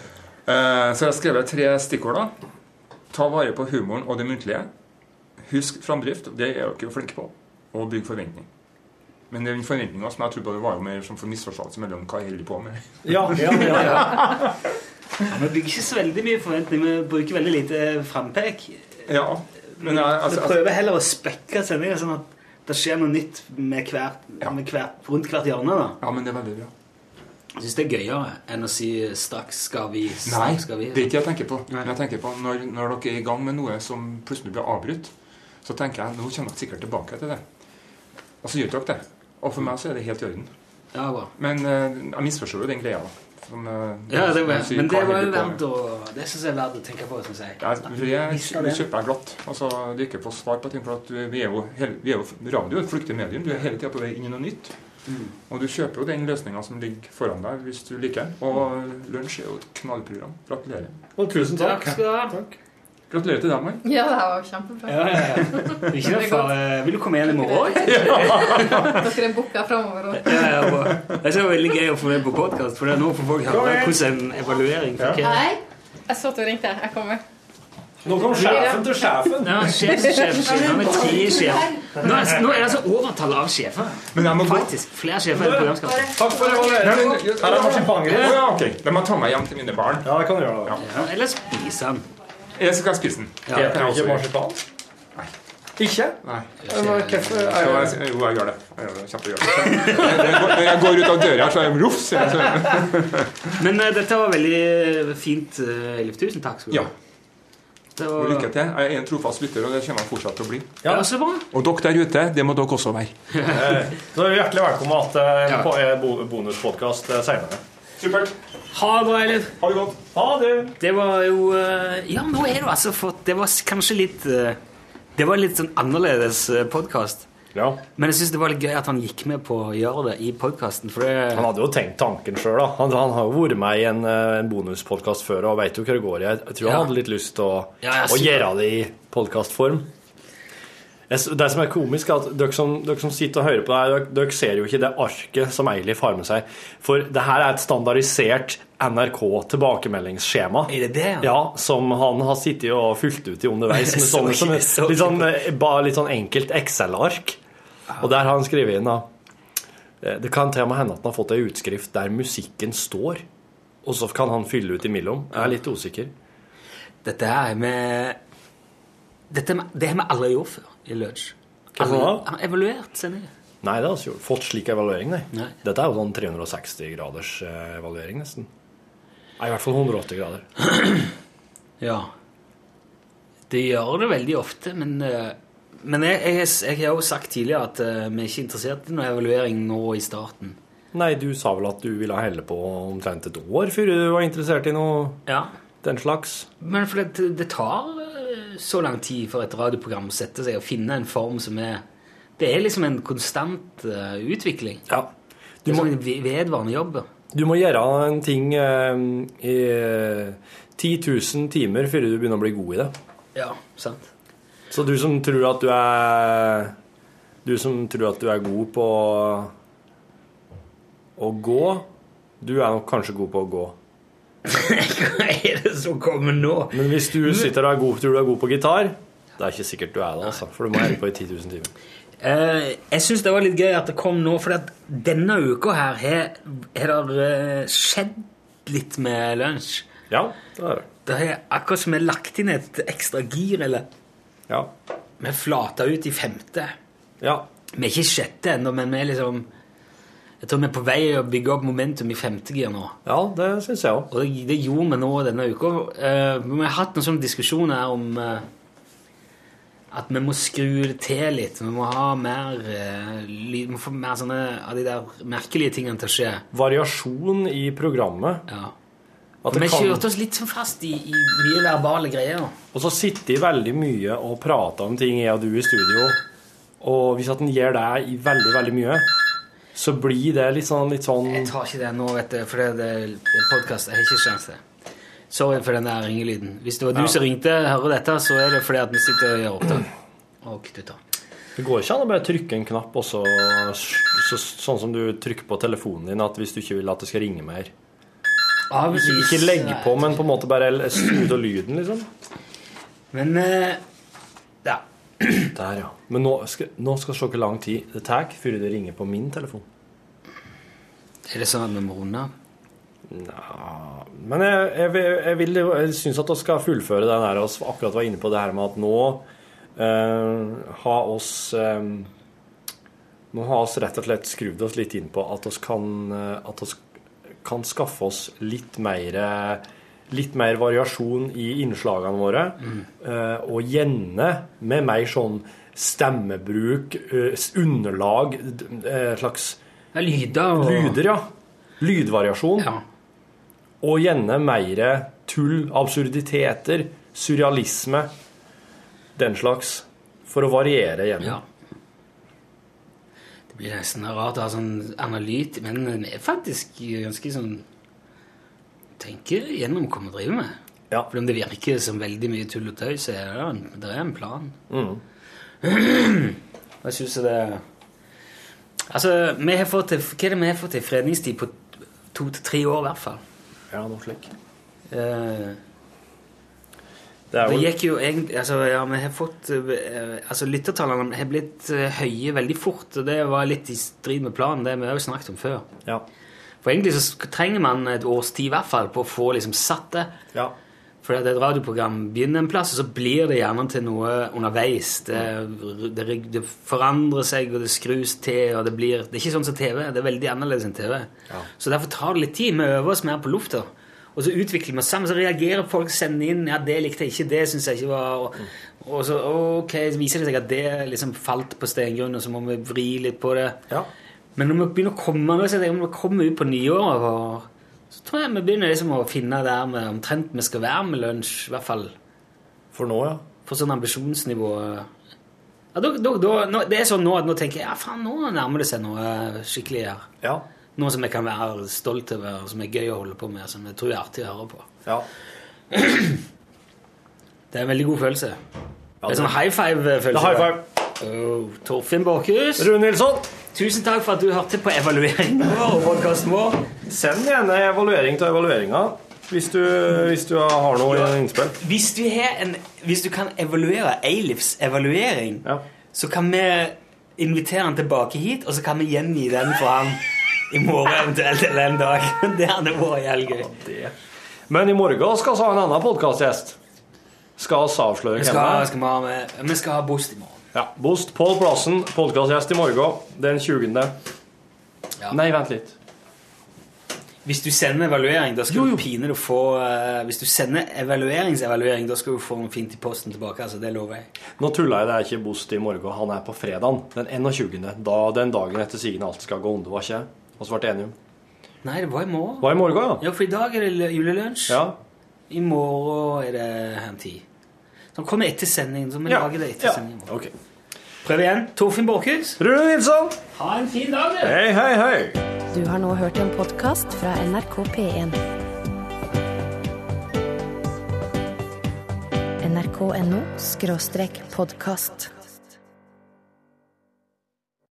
Eh, Så jeg har skrevet tre stikkord. da. Ta vare på humoren og det muntlige. Husk framdrift, det er dere jo flinke på. Og bygg forventning. Men den forventninga som jeg trodde det var jo mer som for misforståelse mellom hva jeg holder på med. Ja, ja, ja, ja. Ja, vi bygger ikke så veldig mye forventning. Vi bruker veldig lite frampek. Ja, men jeg, altså, vi prøver heller å spekke sendinga sånn at det skjer noe nytt med hvert, med hvert, rundt hvert hjørne. da. Ja, men det er veldig bra. Jeg syns det er gøyere enn å si 'straks skal vi', Nei, straks skal vi. det er ikke jeg tenker på. Men jeg tenker på når, når dere er i gang med noe som plutselig blir avbrutt, så tenker jeg nå kommer dere sikkert tilbake til det. Og så gjør dere det. Og for meg så er det helt i orden. Ja, bra. Men eh, jeg misforstår jo den greia. da. Som, eh, Ja, det var, men det var jo verdt å Det syns jeg er verdt å tenke på. Synes jeg. Ja, det, Mister det det. kjøper jeg glatt. Altså, du ikke får svar på ting. For at vi, er jo, hele- vi er jo radio, et flyktig medium. Du er hele tida på vei inn i noe nytt. Mm. Og du kjøper jo den løsninga som ligger foran deg, hvis du liker den. Og Lunsj er jo et knallprogram. Gratulerer. Og tusen takk. Takk. Gratulerer til Danmark. Ja, det her var kjempebra. Ja, ja, ja. Ikke noe for, vil du komme igjen i morgen? Dere er booka framover òg. Ja, ja. Det er så veldig gøy å få med på podkast, for det er nå får folk høre hvordan en evaluering funker. Hei. Jeg så at du ringte. Jeg kommer. Nå kom sjefen til sjefen. Ja, sjef, sjef, sjef. Tre. Nå er, nå er det altså overtall av sjefer. Men jeg må. Faktisk. Flere sjefer enn programskapet. Takk for evalueringen. Her er marsipangrøt. Ja, okay. Da må jeg ta meg hjem til mine barn. Ja, det kan du gjøre. Ja. Ja, eller spise den. Jeg skal spise den. Ja, jeg kan jeg ikke marsipan? Nei. Ikke? Nei. Hvorfor jeg, jo, jeg gjør det. Jeg gjør det. Når jeg går- ut av døra, så er jeg så- Men uh, dette var veldig fint, uh, Eilif. Tusen takk. skal du Ja. ha. Det var... lykke til. Jeg er en trofast lytter, og det kommer jeg fortsatt til å bli. Ja, så bra. Og dere der ute, det må dere også være. Eh, Så er hjertelig velkommen til en po- eh, bonuspodkast eh, senere. Supert. Ha det bra, Eilif. Ha det godt. Ha det. Det var jo eh, Ja, nå er du altså fått Det var kanskje litt eh, Det var en litt sånn annerledes podkast. Ja. Men jeg syns det var litt gøy at han gikk med på å gjøre det i podkasten. Han hadde jo tenkt tanken sjøl, da. Han, han har jo vært med i en, eh, en bonuspodkast før og veit jo hva det går i. Jeg, tror tror han hadde litt lyst til å, Ja, å gjøre det i podkastform. Det som er komisk, er at dere som, dere som sitter og hører på det, her, dere, ser jo ikke det arket som Eilif har med seg. For det her er et standardisert NRK-tilbakemeldingsskjema. Er det det? Ja, som han har sittet og fulgt ut i underveis. Med sånne, som, litt, sånn, eh, litt sånn enkelt Excel-ark. Og der har han skrevet inn da eh, Det kan til og med hende at han har fått ei utskrift der musikken står, og så kan han fylle ut imellom. Jeg er litt usikker. Dette er med Dette det har vi aldri gjort før i Lodge? Hva noe? har Evaluert sendinga. Nei, det har vi gjort. Fått slik evaluering, nei. Nei. Dette er jo sånn 360 graders eh, evaluering, nesten. Nei, i hvert fall 180 grader. Ja. Det gjør det veldig ofte, men, eh, men jeg, jeg, jeg har jo sagt tidligere at eh, vi er ikke interessert i noe evaluering nå i starten. Nei, du sa vel at du ville helle på omtrent et år før du var interessert i noe Ja. den slags? Men for det, det tar så lang tid for et radioprogram å sette seg og finne en form som er Det er liksom en konstant uh, utvikling. Ja. Det er en vedvarende jobb. Du må gjøre en ting uh, i uh, 10 000 timer før du begynner å bli god i det. Ja, sant. Så du som tror at du er Du som tror at du er god på å gå, du er nok kanskje god på å gå. Hva er det som kommer nå? Men hvis du sitter og er god, tror du er god på gitar, det er ikke sikkert du er det, altså. For du må være på i 10 000 timer. Uh, jeg syns det var litt gøy at det kom nå, for denne uka her har har det uh, skjedd litt med lunsj. Ja, det er det. Det er akkurat som vi har lagt inn et ekstra gir, eller Ja. Vi flata ut i femte. Ja. Vi er ikke sjette ennå, men vi er liksom Jeg tror vi er på vei å bygge opp momentum i femte gir nå. Ja, det syns jeg òg. Og det, det gjorde vi nå denne uka. Eh, vi har hatt noen sånne diskusjoner om eh, at vi må skru det til litt. Vi må ha mer eh, vi må få mer sånne av de der merkelige tingene til å skje. Variasjon i programmet. Ja. At vi kan- kjørte oss litt sånn fast i, i mye verbale greier. Og så sitter vi veldig mye og prater om ting, jeg og du i studio. Og hvis at en gjør det i veldig, veldig mye, så blir det litt sånn, litt sånn Jeg tar ikke det nå, vet du, for det, er en podkast. Jeg har ikke sjanse. Sorry for den der ringelyden. Hvis det var du Ja. som ringte hører dette, så er det fordi at vi sitter og gjør opptak. Og knytter. Det går ikke an å bare trykke en knapp, og så, så, sånn som du trykker på telefonen din, at hvis du ikke vil at det skal ringe mer. Av og Ikke, legg på, men på en måte bare skru av lyden, liksom. Men eh. Der, ja. Men nå skal, nå skal vi se hvor lang tid det tar før det ringer på min telefon. Er det sånn at vi må runde? Nja Men jeg, jeg, jeg, vil, jeg syns at vi skal fullføre den her vi akkurat var inne på det her med at nå eh, har oss eh, Nå har oss rett og slett skrudd oss litt inn på at vi kan, eh, at oss kan skaffe oss litt mer Litt mer variasjon i innslagene våre, eh, og gjerne med mer sånn stemmebruk, eh, underlag, eh, slags Ja, lyder og Lyder, ja. Lydvariasjon. Og gjerne mer tull, absurditeter, surrealisme. Den slags. For å variere gjennom. Ja. Det blir nesten rart å ha sånn analyt, men den er faktisk ganske sånn Tenker gjennom hva vi driver med. Ja. For om det virker som veldig mye tull og tøy, så er det en, det er en plan. Mm. Jeg syns det Altså, vi har fått til, hva er det vi har fått til fredningstid på to til tre år, i hvert fall? Ja, noe slik. Eh, Det det gikk jo egentlig altså, Ja, vi har fått eh, Altså, lyttertallene har blitt eh, høye veldig fort, og det var litt i strid med planen, det vi har jo snakket om før. Ja. For egentlig så trenger man et års tid i hvert fall på å få liksom satt det. Ja. For et radioprogram begynner en plass, og så blir det gjerne til noe underveis. Det, det, det forandrer seg, og det skrus til, og det blir Det er ikke sånn som TV. Det er veldig annerledes enn TV. Ja. Så derfor tar det litt tid. Vi øver oss mer på lufta. Og så utvikler vi oss sammen, så reagerer folk, sender inn ja, 'Det likte jeg ikke, det syns jeg ikke var' og, og så ok, så viser det seg at det liksom falt på steingrunn, og så må vi vri litt på det. Men når vi begynner å komme, så jeg, når vi kommer ut på nyåret, og, så tror jeg vi begynner liksom å finne der med omtrent vi skal være med lunsj, i hvert fall. For nå, ja. For sånn ambisjonsnivå. Ja, da, da, da, det er sånn nå at nå tenker jeg ja, faen, nå nærmer det seg noe skikkelig her. Ja. Noe som jeg kan være stolt over, som er gøy å holde på med, som jeg tror er artig å høre på. Ja. Det er en veldig god følelse. det er det- sånn high five-følelse. Er high five. Oh, Torfinn Borchhus. Rune Nilsson. Tusen takk for at du hørte på evalueringen vår podkasten vår. Send gjerne evaluering til evalueringa hvis du, hvis du har noe innspill. Hvis du, har en, hvis du kan evaluere Eilifs evaluering, så kan vi invitere han tilbake hit, og så kan vi gjengi den for han i morgen eventuelt eller en dag. Det hadde vært jævlig gøy. Men i morgen skal vi ha en annen podkastgjest. Skal vi avsløre hvem det er? vi skal ha Bost i morgen. Ja. Bost Pål Plassen, podkastgjest i morgen den 20. Nei, vent litt. Hvis du sender evaluering, da skal du pinadø få uh, Hvis du sender evalueringsevaluering, da skal du få noe fint i posten tilbake. altså Det lover jeg. Nå tulla jeg, det er ikke Bost i morgen. Han er på fredagen, den 21. Da, den dagen etter sigende alt skal gå under, var ikke Vi ble enige om. Nei, det var i morgen. Var i morgen, ja. Ja, for i dag er det julelunsj. Ja. I morgen er det en tid. Så han kommer etter sendingen. Så vi Ja. lager det etter Ja. sendingen. Ok. Prøv igjen. Torfinn Borchhus. Rune Nilsson. Ha en fin dag, du. Hei, hei, hei. Du har nå hørt en podkast fra NRK P1. nrk.no podkast.